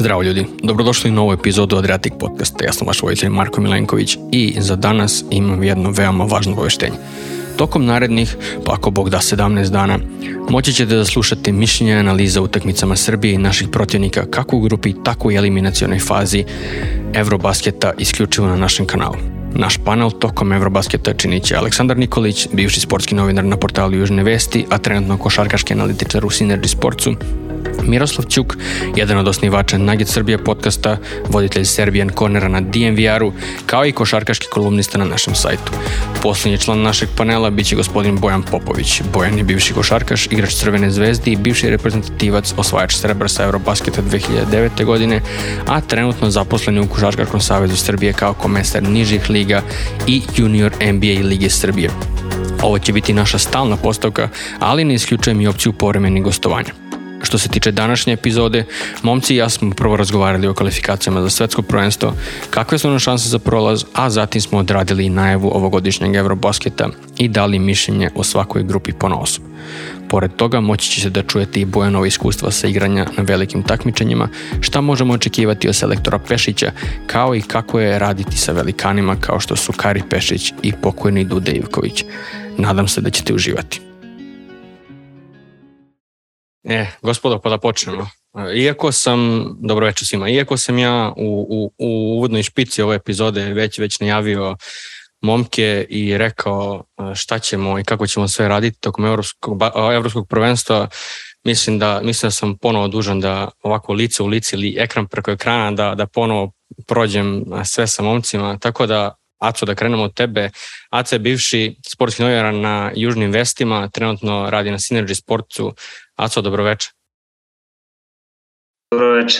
Zdravo ljudi, dobrodošli u novu epizodu Adriatic podcasta. Ja sam vaš vojitelj Marko Milenković i za danas imam jedno veoma važno obaveštenje. Tokom narednih, pa ako Bog da 17 dana, moći ćete da slušate mišljenje analiza utakmicama Srbije i naših protivnika kako u grupi, tako i eliminacionoj fazi Eurobasketa isključivo na našem kanalu. Naš panel tokom Eurobasketa činit će Aleksandar Nikolić, bivši sportski novinar na portalu Južne vesti, a trenutno košarkaški analitičar u Synergy Sportsu, Miroslav Ćuk, jedan od osnivača Nugget Srbije podcasta, voditelj Serbian Cornera na DMVR-u, kao i košarkaški kolumnista na našem sajtu. Poslednji član našeg panela biće gospodin Bojan Popović. Bojan je bivši košarkaš, igrač Crvene zvezde i bivši reprezentativac, osvajač srebra sa Eurobasketa 2009. godine, a trenutno zaposlen u Košarkaškom savezu Srbije kao komesar nižih liga i junior NBA Lige Srbije. Ovo će biti naša stalna postavka, ali ne isključujem i opciju povremenih gostovanja. Što se tiče današnje epizode, momci i ja smo prvo razgovarali o kvalifikacijama za svetsko prvenstvo, kakve su nam šanse za prolaz, a zatim smo odradili i najavu ovogodišnjeg Eurobasketa i dali mišljenje o svakoj grupi po nosu. Pored toga moći će se da čujete i Bojanova iskustva sa igranja na velikim takmičenjima, šta možemo očekivati od selektora Pešića, kao i kako je raditi sa velikanima kao što su Kari Pešić i pokojni Dude Ivković. Nadam se da ćete uživati. E, gospodo, pa da počnemo. Iako sam, dobro večer svima, iako sam ja u, u, u uvodnoj špici ove epizode već već najavio momke i rekao šta ćemo i kako ćemo sve raditi tokom evropskog, evropskog prvenstva, mislim da, mislim da sam ponovo dužan da ovako lice u lice ili ekran preko ekrana da, da ponovo prođem sve sa momcima, tako da Aco, da krenemo od tebe. Aco je bivši sportski novinar na Južnim vestima, trenutno radi na Synergy Sportsu. Aco, dobroveče. Dobroveče.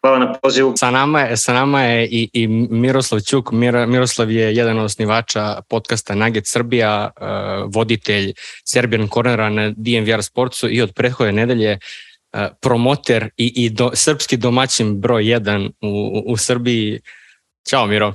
Hvala na pozivu. Sa nama je, sa nama je i, i Miroslav Ćuk. Mir, Miroslav je jedan od osnivača podcasta Nugget Srbija, uh, voditelj Serbian Cornera na DMVR Sportsu i od prethodne nedelje uh, promoter i, i do, srpski domaćin broj 1 u, u, u Srbiji. Ćao Miro.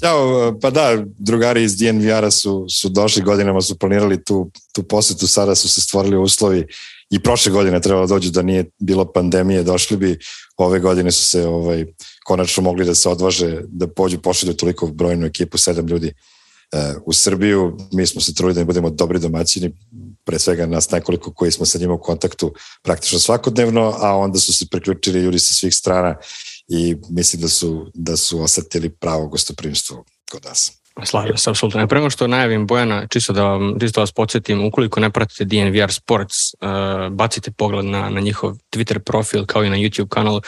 Ćao, pa da, drugari iz DNVR-a su, su došli godinama, su planirali tu, tu posetu, sada su se stvorili uslovi i prošle godine trebalo da dođu da nije bilo pandemije, došli bi, ove godine su se ovaj, konačno mogli da se odvaže, da pođu, pošalju toliko brojnu ekipu, sedam ljudi uh, u Srbiju, mi smo se trudili da budemo dobri domaćini, pre svega nas nekoliko koji smo sa njima u kontaktu praktično svakodnevno, a onda su se priključili ljudi sa svih strana i mislim da su, da su osetili pravo gostoprimstvo kod nas. Slažem se, apsolutno. Prema što najavim Bojana, čisto da, vam, čisto da vas podsjetim, ukoliko ne pratite DNVR Sports, uh, bacite pogled na, na njihov Twitter profil kao i na YouTube kanal.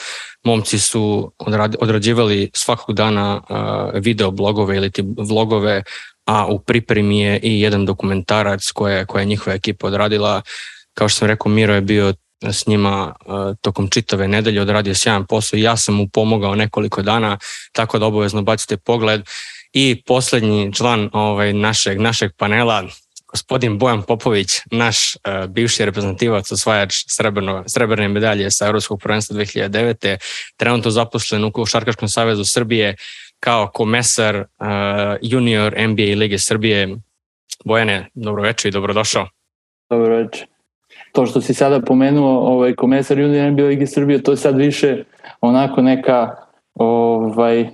Momci su odrad, odrađivali svakog dana uh, video blogove ili ti vlogove, a u pripremi je i jedan dokumentarac koje, koje je njihova ekipa odradila. Kao što sam rekao, Miro je bio s njima uh, tokom čitave nedelje odradio sjajan posao i ja sam mu pomogao nekoliko dana, tako da obavezno bacite pogled. I poslednji član ovaj, našeg, našeg panela, gospodin Bojan Popović, naš uh, bivši reprezentativac, osvajač srebrno, srebrne medalje sa Evropskog prvenstva 2009. Trenutno zaposlen u Košarkaškom savezu Srbije kao komesar uh, junior NBA Lige Srbije. Bojane, dobroveče i dobrodošao. Dobroveče to što si sada pomenuo, ovaj, komesar Junior NBA Lige Srbije, to je sad više onako neka ovaj, e,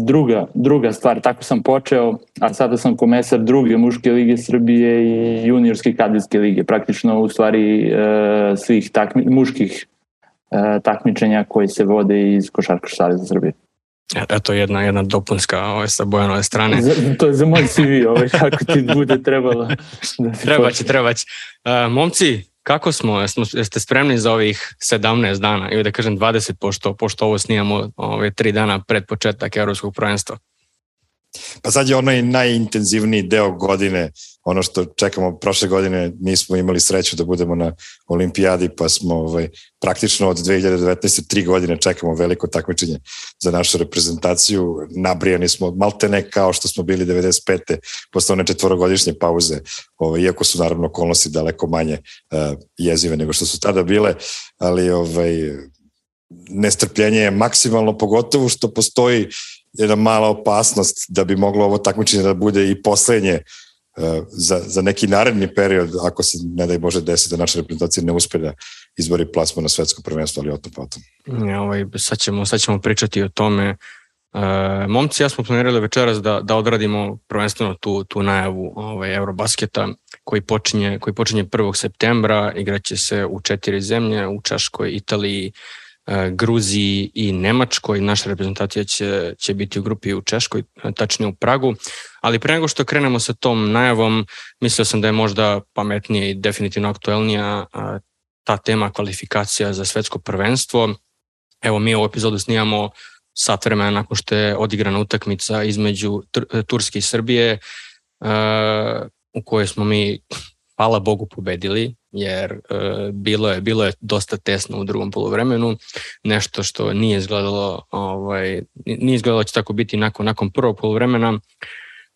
druga, druga stvar. Tako sam počeo, a sada sam komesar druge muške lige Srbije i juniorske kadetske lige. Praktično u stvari e, svih takmi, muških e, takmičenja koji se vode iz Košarkaš Saveza Srbije. Eto jedna, jedna dopunska ovaj, sa Bojanove strane. Za, to je za moj CV, ovaj, kako ti bude trebalo. Da trebaće, trebaće. Uh, momci, Kako smo? Jeste spremni za ovih 17 dana ili da kažem 20 pošto, pošto ovo snijamo ove tri dana pred početak Evropskog prvenstva? Pa sad je onaj najintenzivniji deo godine, ono što čekamo prošle godine, nismo imali sreću da budemo na olimpijadi, pa smo ovaj, praktično od 2019. tri godine čekamo veliko takmičenje za našu reprezentaciju. Nabrijani smo malte ne kao što smo bili 95. posle one četvorogodišnje pauze, ovaj, iako su naravno okolnosti daleko manje uh, jezive nego što su tada bile, ali ovaj, nestrpljenje je maksimalno, pogotovo što postoji jedna mala opasnost da bi moglo ovo takmičenje da bude i poslednje za, za neki naredni period, ako se, ne daj Bože, desi da naša reprezentacija ne uspe da izbori plasma na svetsko prvenstvo, ali o tom potom. Ja, ovaj, sad, ćemo, sad ćemo pričati o tome. E, momci ja smo planirali večeras da, da odradimo prvenstveno tu, tu najavu ovaj, Eurobasketa koji počinje, koji počinje 1. septembra, igraće se u četiri zemlje, u Čaškoj, Italiji, e, Gruziji i Nemačkoj. Naša reprezentacija će, će biti u grupi u Češkoj, tačnije u Pragu. Ali pre nego što krenemo sa tom najavom, mislio sam da je možda pametnije i definitivno aktuelnija ta tema kvalifikacija za svetsko prvenstvo. Evo mi ovu epizodu snijamo sat vremena nakon što je odigrana utakmica između Turske i Srbije u kojoj smo mi hvala Bogu pobedili jer bilo je bilo je dosta tesno u drugom poluvremenu nešto što nije izgledalo ovaj nije izgledalo da će tako biti nakon nakon prvog poluvremena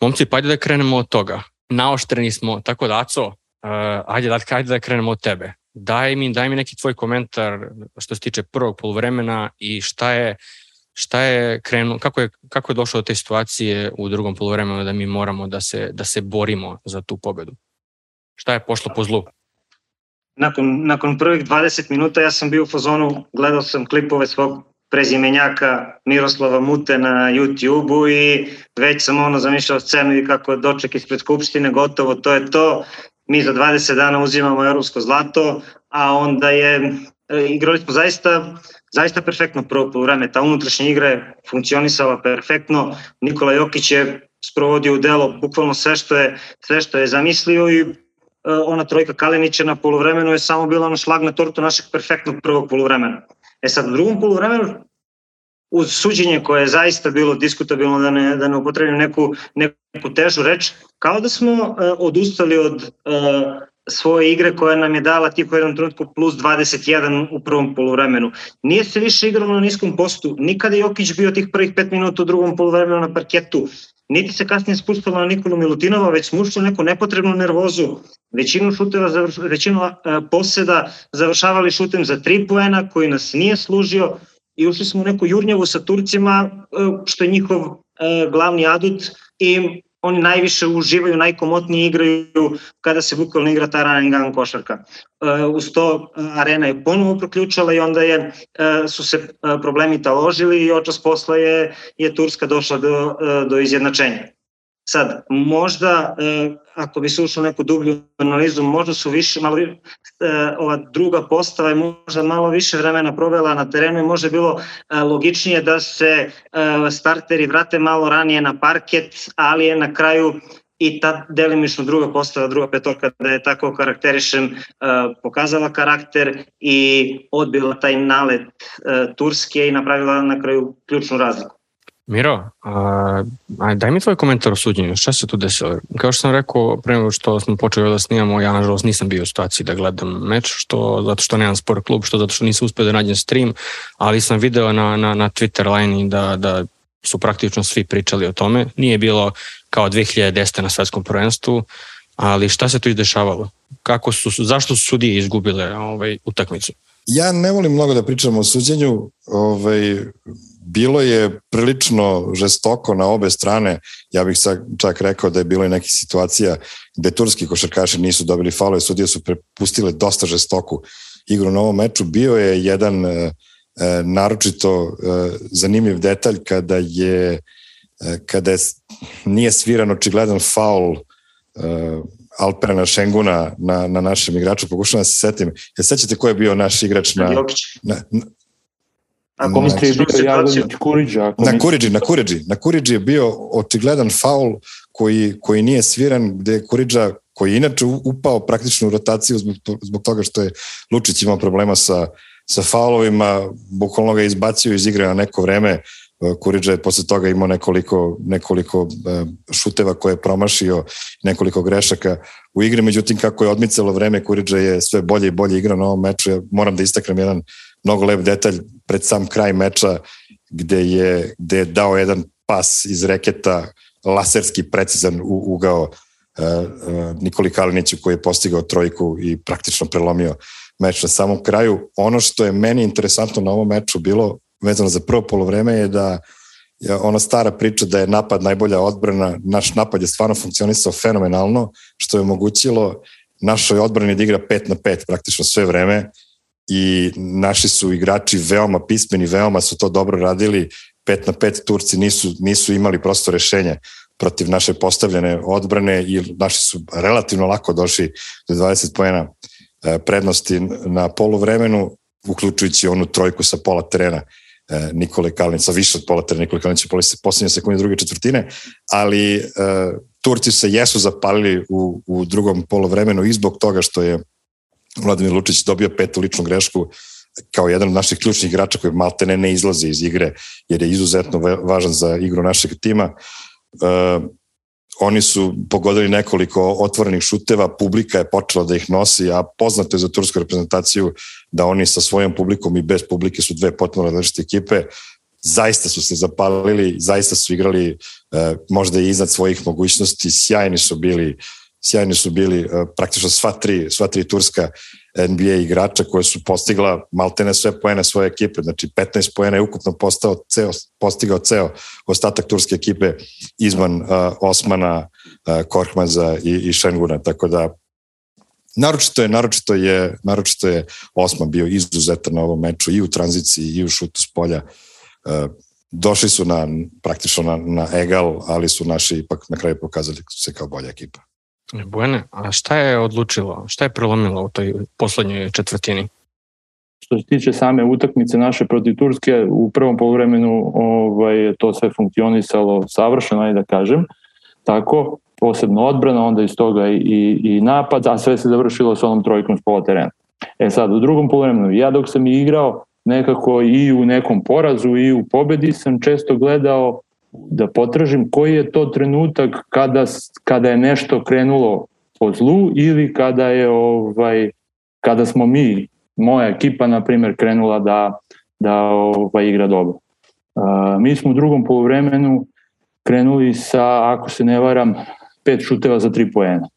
momci pa ajde da krenemo od toga naoštreni smo tako da Aco uh, ajde da ajde da krenemo od tebe daj mi daj mi neki tvoj komentar što se tiče prvog poluvremena i šta je šta je krenuo, kako je, kako je došlo do te situacije u drugom polovremenu da mi moramo da se, da se borimo za tu pobedu? Šta je pošlo po zlu? Nakon, nakon prvih 20 minuta ja sam bio u fazonu, gledao sam klipove svog prezimenjaka Miroslava Mute na YouTube-u i već sam ono zamišljao scenu i kako doček ispred Skupštine, gotovo, to je to. Mi za 20 dana uzimamo evropsko zlato, a onda je, e, igrali smo zaista zaista perfektno prvo vreme. Ta unutrašnja igra je funkcionisala perfektno. Nikola Jokić je sprovodio u delo bukvalno sve što je, sve što je zamislio i ona trojka Kalinića na polovremenu je samo bila ono šlag na tortu našeg perfektnog prvog polovremena. E sad, u drugom polovremenu, uz suđenje koje je zaista bilo diskutabilno da ne, da ne upotrebim neku, neku težu reč, kao da smo uh, odustali od uh, svoje igre koja nam je dala tih u jednom trenutku plus 21 u prvom polovremenu. Nije se više igralo na niskom postu, nikada je Jokić bio tih prvih 5 minuta u drugom polovremenu na parketu, niti se kasnije spustalo na Nikolu Milutinova, već smo ušli neku nepotrebnu nervozu. Većinu šuteva, većinu poseda završavali šutem za 3 poena koji nas nije služio i ušli smo u neku jurnjavu sa Turcima, uh, što je njihov uh, glavni adut i oni najviše uživaju, najkomotnije igraju kada se bukvalno igra ta run gun košarka. Uh, uz to uh, arena je ponovo proključala i onda je, uh, su se problemi taložili i očas posla je, je Turska došla do, do izjednačenja. Sad, možda, e, ako bi se ušlo neku dublju analizu, možda su više, malo, e, ova druga postava je možda malo više vremena provela na terenu i možda bilo e, logičnije da se starteri vrate malo ranije na parket, ali je na kraju i ta delimično druga postava, druga petorka da je tako karakterišem pokazala karakter i odbila taj nalet Turske i napravila na kraju ključnu razliku. Miro, a, a, daj mi tvoj komentar o suđenju, šta se tu desilo? Kao što sam rekao, pre nego što smo počeli da snimamo, ja nažalost nisam bio u situaciji da gledam meč, što, zato što nemam sport klub, što zato što nisam uspio da nađem stream, ali sam video na, na, na Twitter line da, da su praktično svi pričali o tome. Nije bilo kao 2010. na svetskom prvenstvu, ali šta se tu izdešavalo? Kako su, zašto su sudije izgubile ovaj, utakmicu? Ja ne volim mnogo da pričam o suđenju, ovaj, bilo je prilično žestoko na obe strane. Ja bih čak rekao da je bilo i nekih situacija gde turski košarkaši nisu dobili falove, sudije su prepustile dosta žestoku igru na ovom meču. Bio je jedan e, e, naročito e, zanimljiv detalj kada je kada je, nije sviran očigledan faul Alperana Šenguna na, na našem igraču. Pokušavam da se setim. Ja sećate ko je bio naš igrač na, na, Ako misli je bio Jagodić Kuriđa. Na Kuriđi, na Kuriđi. Na Kuriđi je bio očigledan faul koji, koji nije sviran, gde je Kuriđa koji je inače upao praktično u rotaciju zbog, zbog toga što je Lučić imao problema sa, sa faulovima, bukvalno ga izbacio iz igre na neko vreme, Kuriđa je posle toga imao nekoliko, nekoliko e, šuteva koje je promašio, nekoliko grešaka u igri, međutim kako je odmicalo vreme, Kuriđa je sve bolje i bolje igra na ovom meču. Ja moram da istaknem jedan mnogo lep detalj pred sam kraj meča gde je, gde je dao jedan pas iz reketa laserski precizan u ugao uh, uh, Nikoli Kaliniću koji je postigao trojku i praktično prelomio meč na samom kraju. Ono što je meni interesantno na ovom meču bilo vezano za prvo polovreme je da ona stara priča da je napad najbolja odbrana, naš napad je stvarno funkcionisao fenomenalno, što je omogućilo našoj odbrani da igra 5 na 5 praktično sve vreme i naši su igrači veoma pismeni, veoma su to dobro radili, 5 na 5 Turci nisu, nisu imali prosto rešenje protiv naše postavljene odbrane i naši su relativno lako došli do 20 pojena e, prednosti na poluvremenu, uključujući onu trojku sa pola terena e, Nikole Kalnica, više od pola terena Nikole Kalnica, poslednje sekunde druge četvrtine, ali e, Turci se jesu zapalili u, u drugom polovremenu i zbog toga što je Vladimir Lučić dobio petu ličnu grešku kao jedan od naših ključnih igrača koji maltene ne izlazi iz igre jer je izuzetno važan za igru našeg tima. Uh, oni su pogodili nekoliko otvorenih šuteva, publika je počela da ih nosi, a poznato je za tursku reprezentaciju da oni sa svojom publikom i bez publike su dve potpuno različite ekipe, zaista su se zapalili, zaista su igrali uh, možda i iznad svojih mogućnosti, sjajni su bili sjajni su bili uh, praktično sva tri, sva tri turska NBA igrača koje su postigla maltene sve poene svoje ekipe, znači 15 poena je ukupno postao ceo, postigao ceo ostatak turske ekipe izvan uh, Osmana, uh, Korkmaza i, i Šenguna, tako da naročito je, naročito je, naročito je Osman bio izuzetan na ovom meču i u tranziciji i u šutu s polja. Uh, došli su na, praktično na, na egal, ali su naši ipak na kraju pokazali se kao bolja ekipa. Bojane, a šta je odlučilo, šta je prelomilo u toj poslednjoj četvrtini? Što se tiče same utakmice naše protiv Turske, u prvom polovremenu ovaj, to sve funkcionisalo savršeno, aj da kažem, tako, posebno odbrana, onda iz toga i, i napad, a sve se završilo s onom trojkom s pola terena. E sad, u drugom polovremenu, ja dok sam igrao, nekako i u nekom porazu i u pobedi sam često gledao da potražim koji je to trenutak kada, kada je nešto krenulo po zlu ili kada je ovaj kada smo mi moja ekipa na primjer krenula da da ovaj igra dobro. Uh, mi smo u drugom poluvremenu krenuli sa ako se ne varam pet šuteva za tri poena.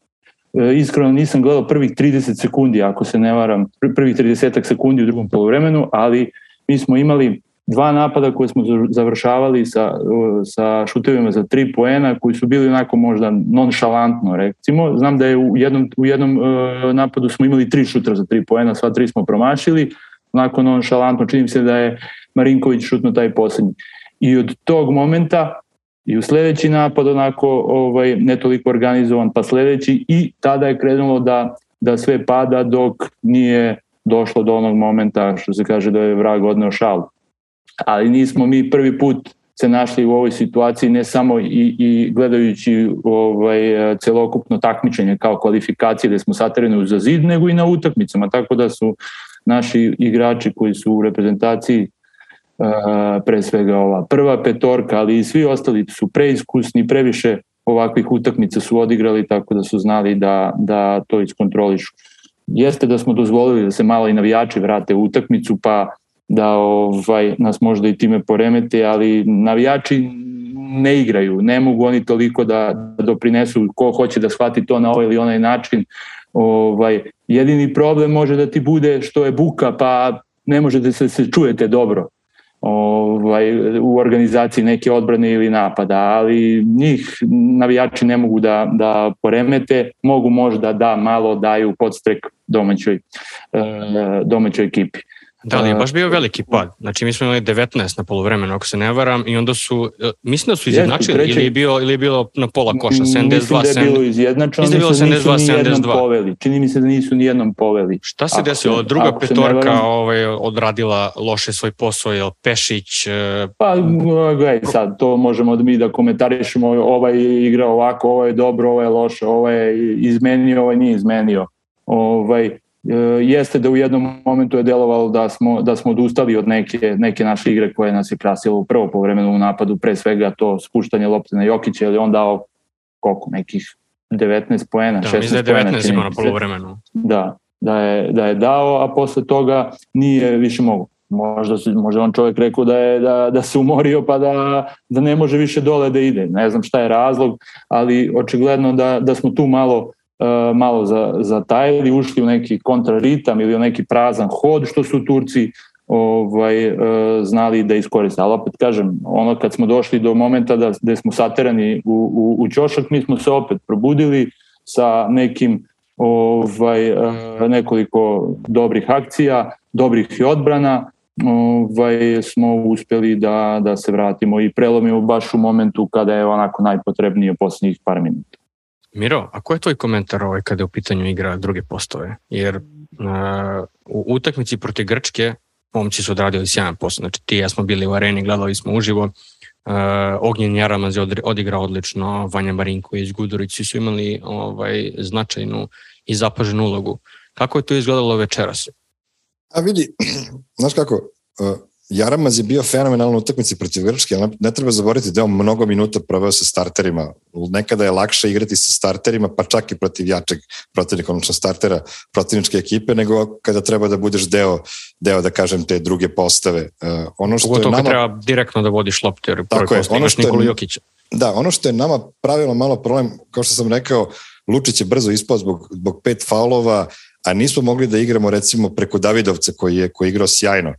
Uh, iskreno nisam gledao prvih 30 sekundi ako se ne varam prvih 30 sekundi u drugom poluvremenu, ali mi smo imali dva napada koje smo završavali sa, sa šutevima za tri poena koji su bili onako možda nonšalantno recimo. Znam da je u jednom, u jednom uh, napadu smo imali tri šutra za tri poena, sva tri smo promašili, onako nonšalantno, čini se da je Marinković šutno taj poslednji. I od tog momenta i u sledeći napad onako ovaj, ne toliko organizovan, pa sledeći i tada je krenulo da, da sve pada dok nije došlo do onog momenta što se kaže da je vrag odneo šalu ali nismo mi prvi put se našli u ovoj situaciji ne samo i, i gledajući ovaj, celokupno takmičenje kao kvalifikacije gde smo satereni za zid, nego i na utakmicama, tako da su naši igrači koji su u reprezentaciji uh, pre svega ova prva petorka, ali i svi ostali su preiskusni, previše ovakvih utakmica su odigrali tako da su znali da, da to iskontrolišu. Jeste da smo dozvolili da se malo i navijači vrate u utakmicu, pa da ovaj nas možda i time poremete, ali navijači ne igraju, ne mogu oni toliko da, da doprinesu ko hoće da shvati to na ovaj ili onaj način. Ovaj, jedini problem može da ti bude što je buka, pa ne može da se, se čujete dobro ovaj, u organizaciji neke odbrane ili napada, ali njih navijači ne mogu da, da poremete, mogu možda da malo daju podstrek domaćoj, e, domaćoj ekipi. Da, ali je baš bio veliki pad. Znači mi smo imali 19 na polovremenu, ako se ne varam, i onda su, e, mislim da su izjednačili treći, ili, je bio, ili je bilo na pola koša, 72, Mislim da je bilo izjednačeno, mislim da, bilo 72, 72. Poveli. Čini mi se da nisu ni jednom poveli. Šta se desilo? Druga petorka varam... ovaj, odradila loše svoj posao, je Pešić? E, pa, gledaj, sad, to možemo da mi da komentarišemo, ovaj je igrao ovako, ovo je dobro, ovo je loše, ovo je izmenio, ovo nije izmenio. Ovaj, jeste da u jednom momentu je delovalo da smo, da smo odustali od neke, neke naše igre koje nas je krasilo u prvo povremenu u napadu, pre svega to spuštanje lopte na Jokića, ili on dao koliko, nekih 19 poena, da, 16 da je 19 imao na polovremenu. Da, da je, da je dao, a posle toga nije više mogu. Možda, se, možda on čovjek rekao da, je, da, da se umorio pa da, da ne može više dole da ide. Ne znam šta je razlog, ali očigledno da, da smo tu malo E, malo za, zatajili, ušli u neki kontraritam ili u neki prazan hod, što su Turci ovaj, e, znali da iskoriste. Ali opet kažem, ono kad smo došli do momenta da, da smo saterani u, u, u ćošak, mi smo se opet probudili sa nekim ovaj, e, nekoliko dobrih akcija, dobrih i odbrana, ovaj, smo uspeli da, da se vratimo i prelomimo baš u momentu kada je onako najpotrebnije posljednjih par minuta. Miro, a ko je tvoj komentar ovaj kada je u pitanju igra druge postove? Jer uh, u utakmici protiv Grčke momci su odradili sjajan posao. Znači ti ja smo bili u areni, gledali smo uživo. Uh, Ognjen Jaramaz je odigrao odlično, Vanja Marinković, Gudurić, svi su imali ovaj, značajnu i zapaženu ulogu. Kako je to izgledalo večeras? A vidi, znaš kako, uh, Jaramaz je bio fenomenalna utakmici protiv Grčke, ali ne treba zaboraviti da je on mnogo minuta proveo sa starterima. Nekada je lakše igrati sa starterima, pa čak i protiv jačeg protivnika, odnosno startera protivničke ekipe, nego kada treba da budeš deo, deo da kažem, te druge postave. Uh, ono što Pogotovo je nama... treba direktno da vodiš lopte, jer Tako je, ono što Nikolu Jokića. Da, ono što je nama pravilo malo problem, kao što sam rekao, Lučić je brzo ispao zbog, zbog pet faulova, a nismo mogli da igramo recimo preko Davidovca koji je koji je igrao sjajno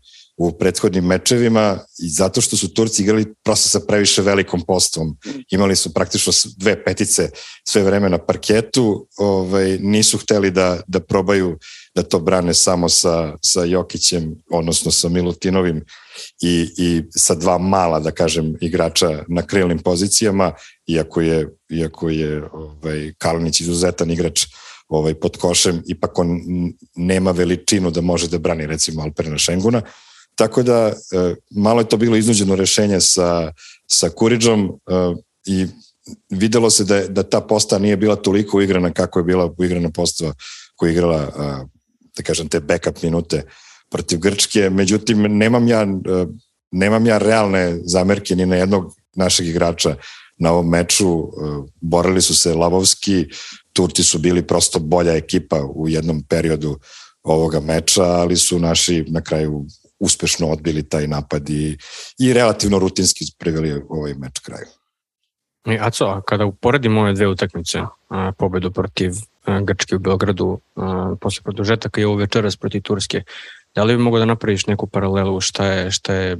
u prethodnim mečevima i zato što su Turci igrali prosto sa previše velikom postvom. Imali su praktično dve petice sve vreme na parketu, ovaj, nisu hteli da, da probaju da to brane samo sa, sa Jokićem, odnosno sa Milutinovim i, i sa dva mala, da kažem, igrača na krilnim pozicijama, iako je, iako je ovaj, Kalinić izuzetan igrač ovaj, pod košem, ipak on nema veličinu da može da brani recimo Alperna Šenguna, Tako da e, malo je to bilo iznuđeno rešenje sa, sa Kuriđom e, i videlo se da, da ta posta nije bila toliko uigrana kako je bila uigrana postava koja je igrala, e, da kažem, te backup minute protiv Grčke. Međutim, nemam ja, nemam ja realne zamerke ni na jednog našeg igrača na ovom meču. Borili su se lavovski, Turci su bili prosto bolja ekipa u jednom periodu ovoga meča, ali su naši na kraju uspešno odbili taj napad i, i relativno rutinski priveli ovaj meč kraju. I Aco, a kada uporedimo ove dve utakmice, a, pobedu protiv a, Grčke u Beogradu, a, posle produžetaka i ovo večeras protiv Turske, da li bi mogo da napraviš neku paralelu šta je, šta je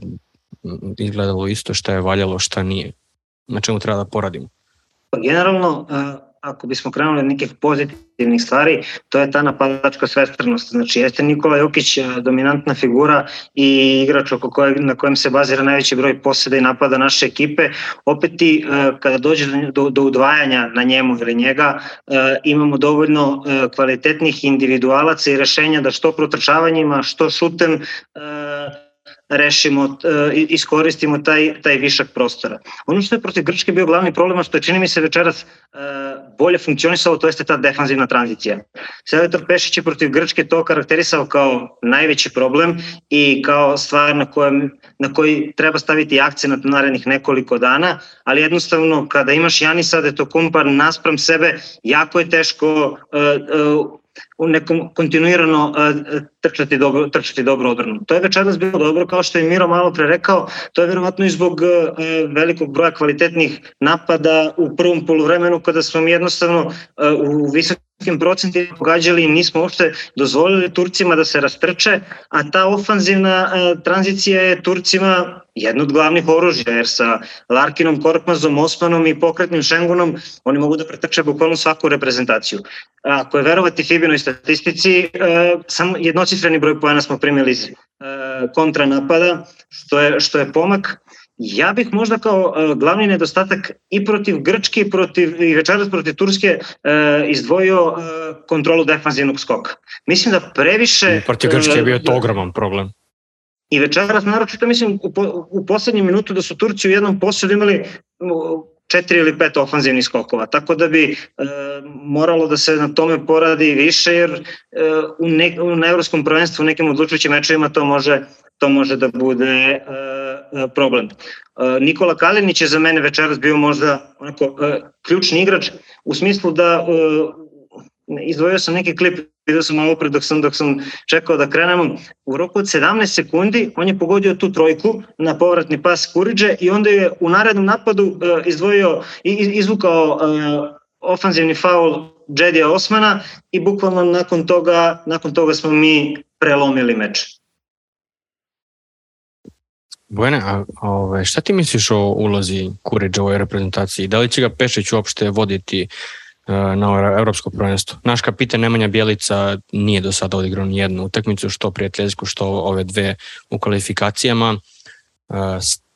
izgledalo isto, šta je valjalo, šta nije? Na čemu treba da poradimo? Pa generalno, ako bismo krenuli od nekih pozitivnih stvari, to je ta napadačka svestrnost. Znači, jeste Nikola Jokić dominantna figura i igrač oko kojeg, na kojem se bazira najveći broj poseda i napada naše ekipe. Opet ti, kada dođe do, do udvajanja na njemu ili njega, imamo dovoljno kvalitetnih individualaca i rešenja da što protrčavanjima, što šutem, rešimo, e, iskoristimo taj, taj višak prostora. Ono što je protiv Grčke bio glavni problem, što je čini mi se večeras e, bolje funkcionisalo, to jeste ta defanzivna tranzicija. Selektor Pešić je protiv Grčke to karakterisao kao najveći problem i kao stvar na, kojem, na koji treba staviti akcenat narednih nekoliko dana, ali jednostavno kada imaš Janisa Detokumpa naspram sebe, jako je teško uh, uh, u nekom kontinuirano uh, trčati dobro, trčati dobro odbranu. To je večeras bilo dobro, kao što je Miro malo pre rekao, to je verovatno i zbog uh, velikog broja kvalitetnih napada u prvom poluvremenu kada smo mi jednostavno uh, u visokim procentima pogađali i nismo uopšte dozvolili Turcima da se rastrče, a ta ofanzivna tranzicija je Turcima jedno od glavnih oružja, jer sa Larkinom, Korkmazom, Osmanom i pokretnim Šengunom oni mogu da pretrče bukvalno svaku reprezentaciju. Ako je verovati Fibinoj statistici, e, samo jednocifreni broj pojena smo primili iz e, kontranapada, što je, što je pomak. Ja bih možda kao e, glavni nedostatak i protiv Grčke i, protiv, i večeras protiv Turske e, izdvojio e, kontrolu defanzivnog skoka. Mislim da previše... Protiv Grčke je bio to ogroman problem. I večeras, naročito mislim, u, po, u poslednjem minutu da su Turci u jednom posledu imali četiri ili pet ofanzivnih skokova, tako da bi e, moralo da se na tome poradi više, jer e, u, ne, u na evropskom prvenstvu u nekim odlučujućim mečevima to može, to može da bude e, e, problem. E, Nikola Kalinić je za mene večeras bio možda onako, e, ključni igrač u smislu da e, izdvojio sam neki klip, vidio sam malo pre dok sam, dok sam čekao da krenemo, u roku od 17 sekundi on je pogodio tu trojku na povratni pas Kuriđe i onda je u narednom napadu uh, izdvojio i izvukao uh, ofanzivni faul Džedija Osmana i bukvalno nakon toga, nakon toga smo mi prelomili meč. Bojene, a ove, šta ti misliš o ulozi Kuriđa u ovoj reprezentaciji? Da li će ga Pešić uopšte voditi uh, na evropsko prvenstvo? Naš kapitan Nemanja Bjelica nije do sada odigrao ni jednu utakmicu, što prijateljsku, što ove dve u kvalifikacijama. Uh,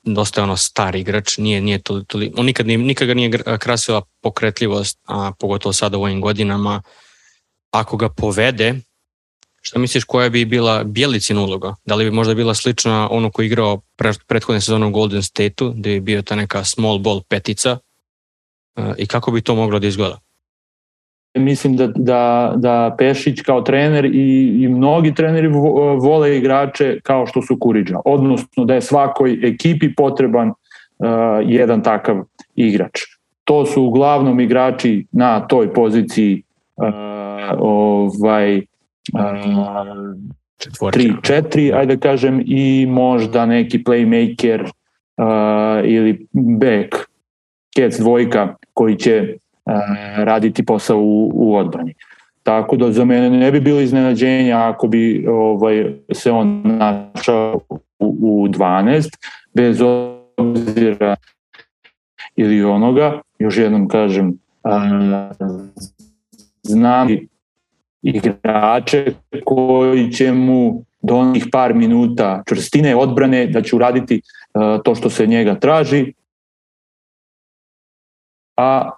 dosta je ono star igrač, nije, nije to, to, on nikad, nikad ga nije krasila pokretljivost, a pogotovo sada u ovim godinama. Ako ga povede, Šta misliš koja bi bila Bjelicina uloga? Da li bi možda bila slična ono koji igrao pre, prethodne sezone u Golden State-u, gde bi bio ta neka small ball petica uh, i kako bi to moglo da izgleda? Mislim da, da, da Pešić kao trener i, i mnogi treneri vole igrače kao što su Kuriđa, odnosno da je svakoj ekipi potreban uh, jedan takav igrač. To su uglavnom igrači na toj poziciji uh, ovaj, tri, četiri, ajde kažem, i možda neki playmaker uh, ili back, kec dvojka koji će uh, raditi posao u, u odbrani. Tako da za mene ne bi bilo iznenađenja ako bi ovaj, se on našao u, u 12, bez obzira ili onoga, još jednom kažem, uh, znam igrače koji će mu do onih par minuta čvrstine odbrane da će uraditi uh, to što se njega traži a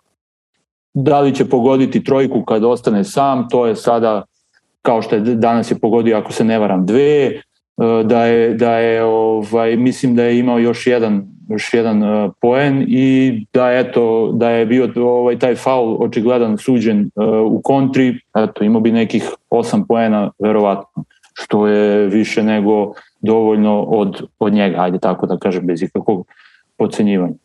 da li će pogoditi trojku kad ostane sam to je sada kao što je danas je pogodio ako se ne varam dve uh, da je, da je ovaj, mislim da je imao još jedan još jedan uh, poen i da eto da je bio ovaj taj faul očigledan suđen uh, u kontri, eto imao bi nekih 8 poena verovatno, što je više nego dovoljno od od njega, ajde tako da kažem bez ikakvog podcenjivanja.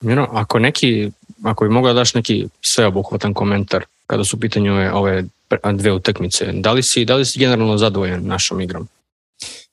Miro, ako neki ako bi mogao da daš neki sveobuhvatan komentar kada su u pitanju ove dve utakmice, da li si da li si generalno zadovoljan našom igrom?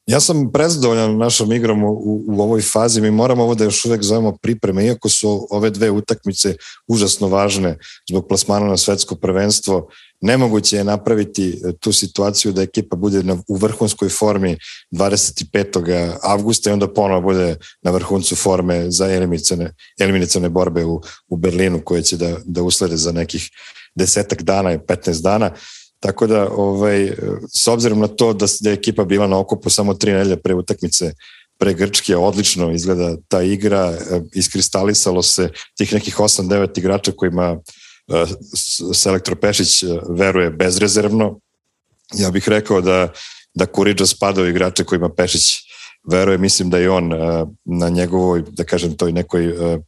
Ja sam prezadovoljan našom igrom u, u ovoj fazi. Mi moramo ovo da još uvek zovemo pripreme, iako su ove dve utakmice užasno važne zbog plasmana na svetsko prvenstvo. Nemoguće je napraviti e, tu situaciju da ekipa bude na, u vrhunskoj formi 25. avgusta i onda ponovo bude na vrhuncu forme za eliminacione, eliminacione borbe u, u Berlinu koje će da, da uslede za nekih desetak dana i 15 dana. Tako da, ovaj, s obzirom na to da, da je ekipa bila na okupu samo tri nedelje pre utakmice pre Grčke, odlično izgleda ta igra, e, iskristalisalo se tih nekih 8-9 igrača kojima e, selektor Pešić e, veruje bezrezervno. Ja bih rekao da, da Kuriđa spada u igrače kojima Pešić veruje, mislim da je on na njegovoj, da kažem, toj nekoj E,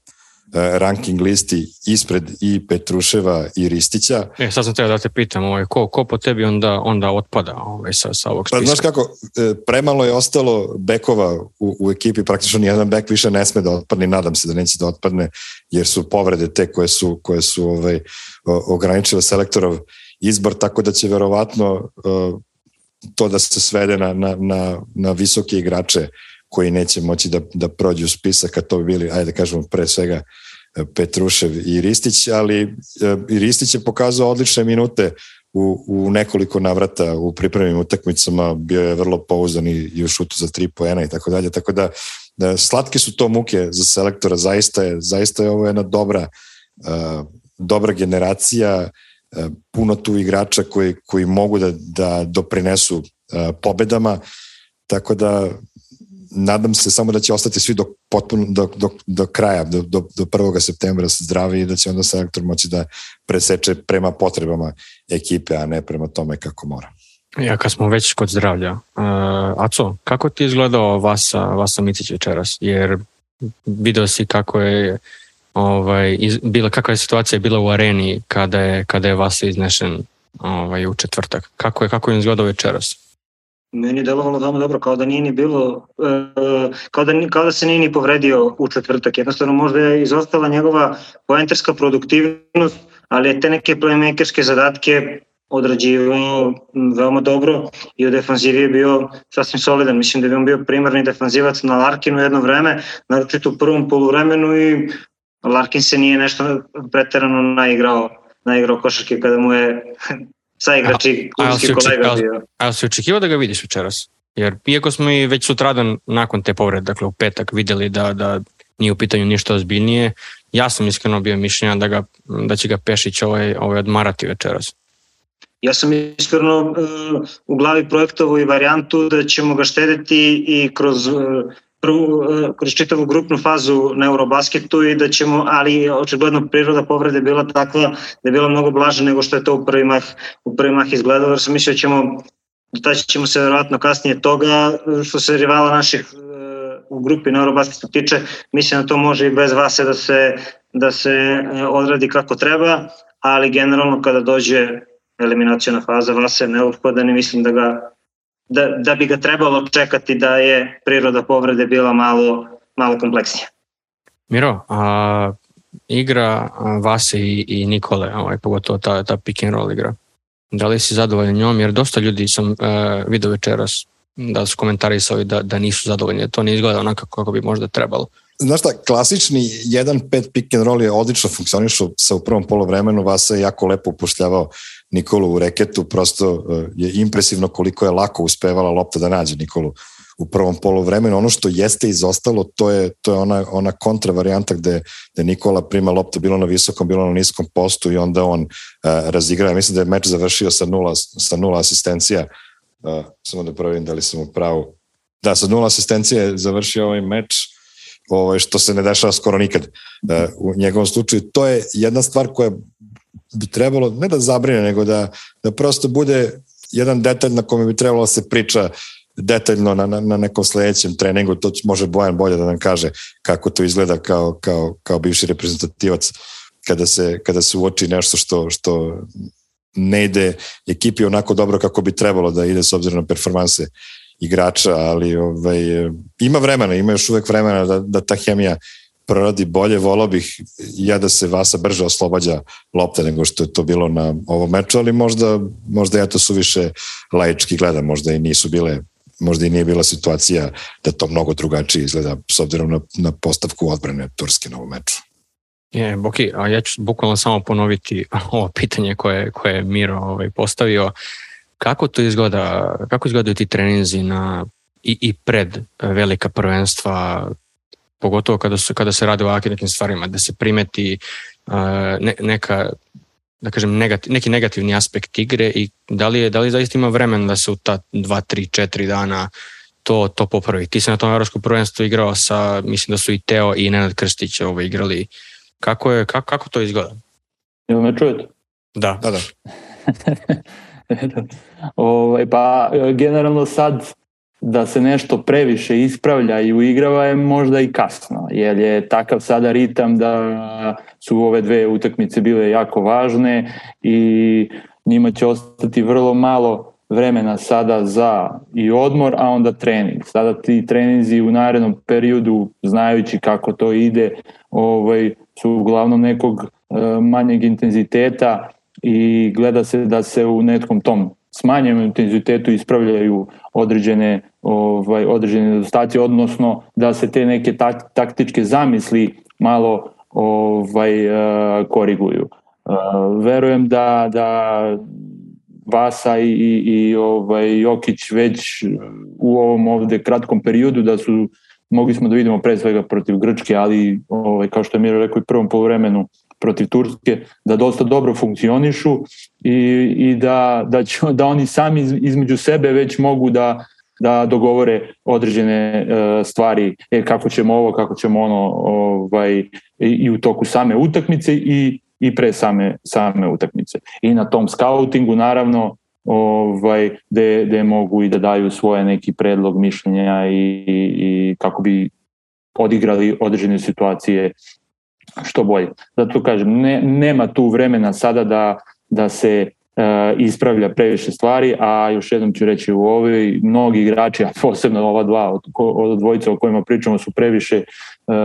ranking listi ispred i Petruševa i Ristića. E, sad sam teo da te pitam, ovaj, ko, ko po tebi onda, onda otpada ovaj, sa, sa ovog spiska? Pa, znaš kako, e, premalo je ostalo bekova u, u ekipi, praktično nijedan bek više ne sme da otpadne, nadam se da neće da otpadne, jer su povrede te koje su, koje su ovaj, ograničile selektorov izbor, tako da će verovatno e, to da se svede na, na, na, na visoke igrače koji neće moći da, da prođu spisak, a to bi bili, ajde da kažemo, pre svega Petrušev i Ristić, ali e, i Ristić je pokazao odlične minute u, u nekoliko navrata u pripremnim utakmicama, bio je vrlo pouzdan i u šutu za tri poena i tako dalje, tako da, da slatke su to muke za selektora, zaista je, zaista je ovo jedna dobra uh, dobra generacija, puno tu igrača koji, koji mogu da, da doprinesu pobedama, tako da nadam se samo da će ostati svi do, potpuno, do, do, do kraja, do, do, do 1. septembra zdravi i da će onda selektor moći da preseče prema potrebama ekipe, a ne prema tome kako mora. Ja, kad smo već kod zdravlja, uh, Aco, kako ti je izgledao Vasa, Vasa Micić večeras? Jer video si kako je ovaj, iz, bila, kakva je situacija bila u areni kada je, kada je Vasa iznešen ovaj, u četvrtak. Kako je, kako je izgledao večeras? Meni je delovalo veoma dobro, kao da nije ni bilo, e, kao, da, kao da se nije ni povredio u četvrtak. Jednostavno možda je izostala njegova poenterska produktivnost, ali je te neke playmakerske zadatke odrađivao veoma dobro i u defanzivi je bio sasvim solidan. Mislim da je on bio primarni defanzivac na Larkinu jedno vreme, naročito u prvom poluvremenu i Larkin se nije nešto preterano naigrao, naigrao košarke kada mu je saigrači, klubski kolega bio. A si očekivao da ga vidiš večeras? Jer iako smo i već sutradan nakon te povrede, dakle u petak videli da, da nije u pitanju ništa ozbiljnije, ja sam iskreno bio mišljenja da, ga, da će ga Pešić ovaj, ovaj odmarati večeras. Ja sam iskreno uh, u glavi projektovo i varijantu da ćemo ga štediti i kroz uh, prvu, uh, kroz čitavu grupnu fazu na Eurobasketu i da ćemo, ali očigledno priroda povrede bila takva da je bila mnogo blaža nego što je to u prvi mah, u prvi mah izgledalo, jer sam mislio da ćemo dotaći ćemo se verovatno kasnije toga što se rivala naših u grupi na Eurobasketu tiče, mislim da to može i bez vase da se, da se odradi kako treba, ali generalno kada dođe eliminacijona faza Vasa je neophodan i mislim da, ga, da, da bi ga trebalo čekati da je priroda povrede bila malo, malo kompleksnija. Miro, a, igra Vase i, i Nikole, ovaj, pogotovo ta, ta pick and roll igra, da li si zadovoljan njom, jer dosta ljudi sam uh, video večeras da su komentarisali da, da nisu zadovoljni, to ne izgleda onako kako bi možda trebalo. Znaš šta, klasični 1-5 pick and roll je odlično funkcionišao sa u prvom polovremenu, Vasa je jako lepo upošljavao Nikolu u reketu, prosto e, je impresivno koliko je lako uspevala lopta da nađe Nikolu u prvom polovremenu. Ono što jeste izostalo, to je, to je ona, ona kontra varijanta gde, gde Nikola prima loptu bilo na visokom, bilo na niskom postu i onda on uh, razigra. Mislim da je meč završio sa nula, sa nula asistencija. Uh, samo da proverim da li sam u pravu. Da, sa nula asistencija je završio ovaj meč ovaj, što se ne dešava skoro nikad uh, u njegovom slučaju. To je jedna stvar koja bi trebalo, ne da zabrine, nego da, da prosto bude jedan detalj na kome bi trebalo da se priča detaljno na, na, na nekom sledećem treningu, to može Bojan bolje da nam kaže kako to izgleda kao, kao, kao bivši reprezentativac kada se, kada se uoči nešto što, što ne ide ekipi onako dobro kako bi trebalo da ide s obzirom na performanse igrača, ali ovaj, ima vremena, ima još uvek vremena da, da ta hemija proradi bolje, volao bih ja da se Vasa brže oslobađa lopte nego što je to bilo na ovom meču, ali možda, možda ja to suviše laički gledam, možda i nisu bile možda i nije bila situacija da to mnogo drugačije izgleda s obzirom na, na postavku odbrane Turske na ovom meču. Je, Boki, a ja ću bukvalno samo ponoviti ovo pitanje koje, koje je Miro ovaj, postavio. Kako to izgleda, kako izgledaju ti treninzi na, i, i pred velika prvenstva, pogotovo kada, su, kada se radi o ovakvim nekim stvarima, da se primeti uh, ne, neka da kažem, negativ, neki negativni aspekt igre i da li, je, da li zaista ima vremen da se u ta 2, 3, 4 dana to, to popravi. Ti se na tom evropskom prvenstvu igrao sa, mislim da su i Teo i Nenad Krstić ovo igrali. Kako, je, kako, kako to izgleda? Jel me čujete? Da. Da, da. ovaj, pa generalno sad da se nešto previše ispravlja i uigrava je možda i kasno, jer je takav sada ritam da su ove dve utakmice bile jako važne i njima će ostati vrlo malo vremena sada za i odmor, a onda trening. Sada ti treninzi u narednom periodu, znajući kako to ide, ovaj, su uglavnom nekog e, manjeg intenziteta i gleda se da se u nekom tom smanjenom intenzitetu ispravljaju određene ovaj određene nedostaci odnosno da se te neke tak, taktičke zamisli malo ovaj uh, koriguju. Uh, verujem da da Vasa i, i, i ovaj Jokić već u ovom ovde kratkom periodu da su mogli smo da vidimo pre svega protiv Grčke, ali ovaj kao što je Miro rekao i prvom poluvremenu protiv Turske, da dosta dobro funkcionišu i, i da, da, će, da oni sami između sebe već mogu da, da dogovore određene uh, stvari, e, kako ćemo ovo, kako ćemo ono, ovaj, i, i u toku same utakmice i, i pre same, same utakmice. I na tom scoutingu naravno ovaj, gde, gde mogu i da daju svoje neki predlog mišljenja i, i, i kako bi odigrali određene situacije što bolje. Zato kažem, ne, nema tu vremena sada da, da se uh, ispravlja previše stvari, a još jednom ću reći u ovoj, mnogi igrači, a posebno ova dva od, od dvojica o kojima pričamo su previše uh,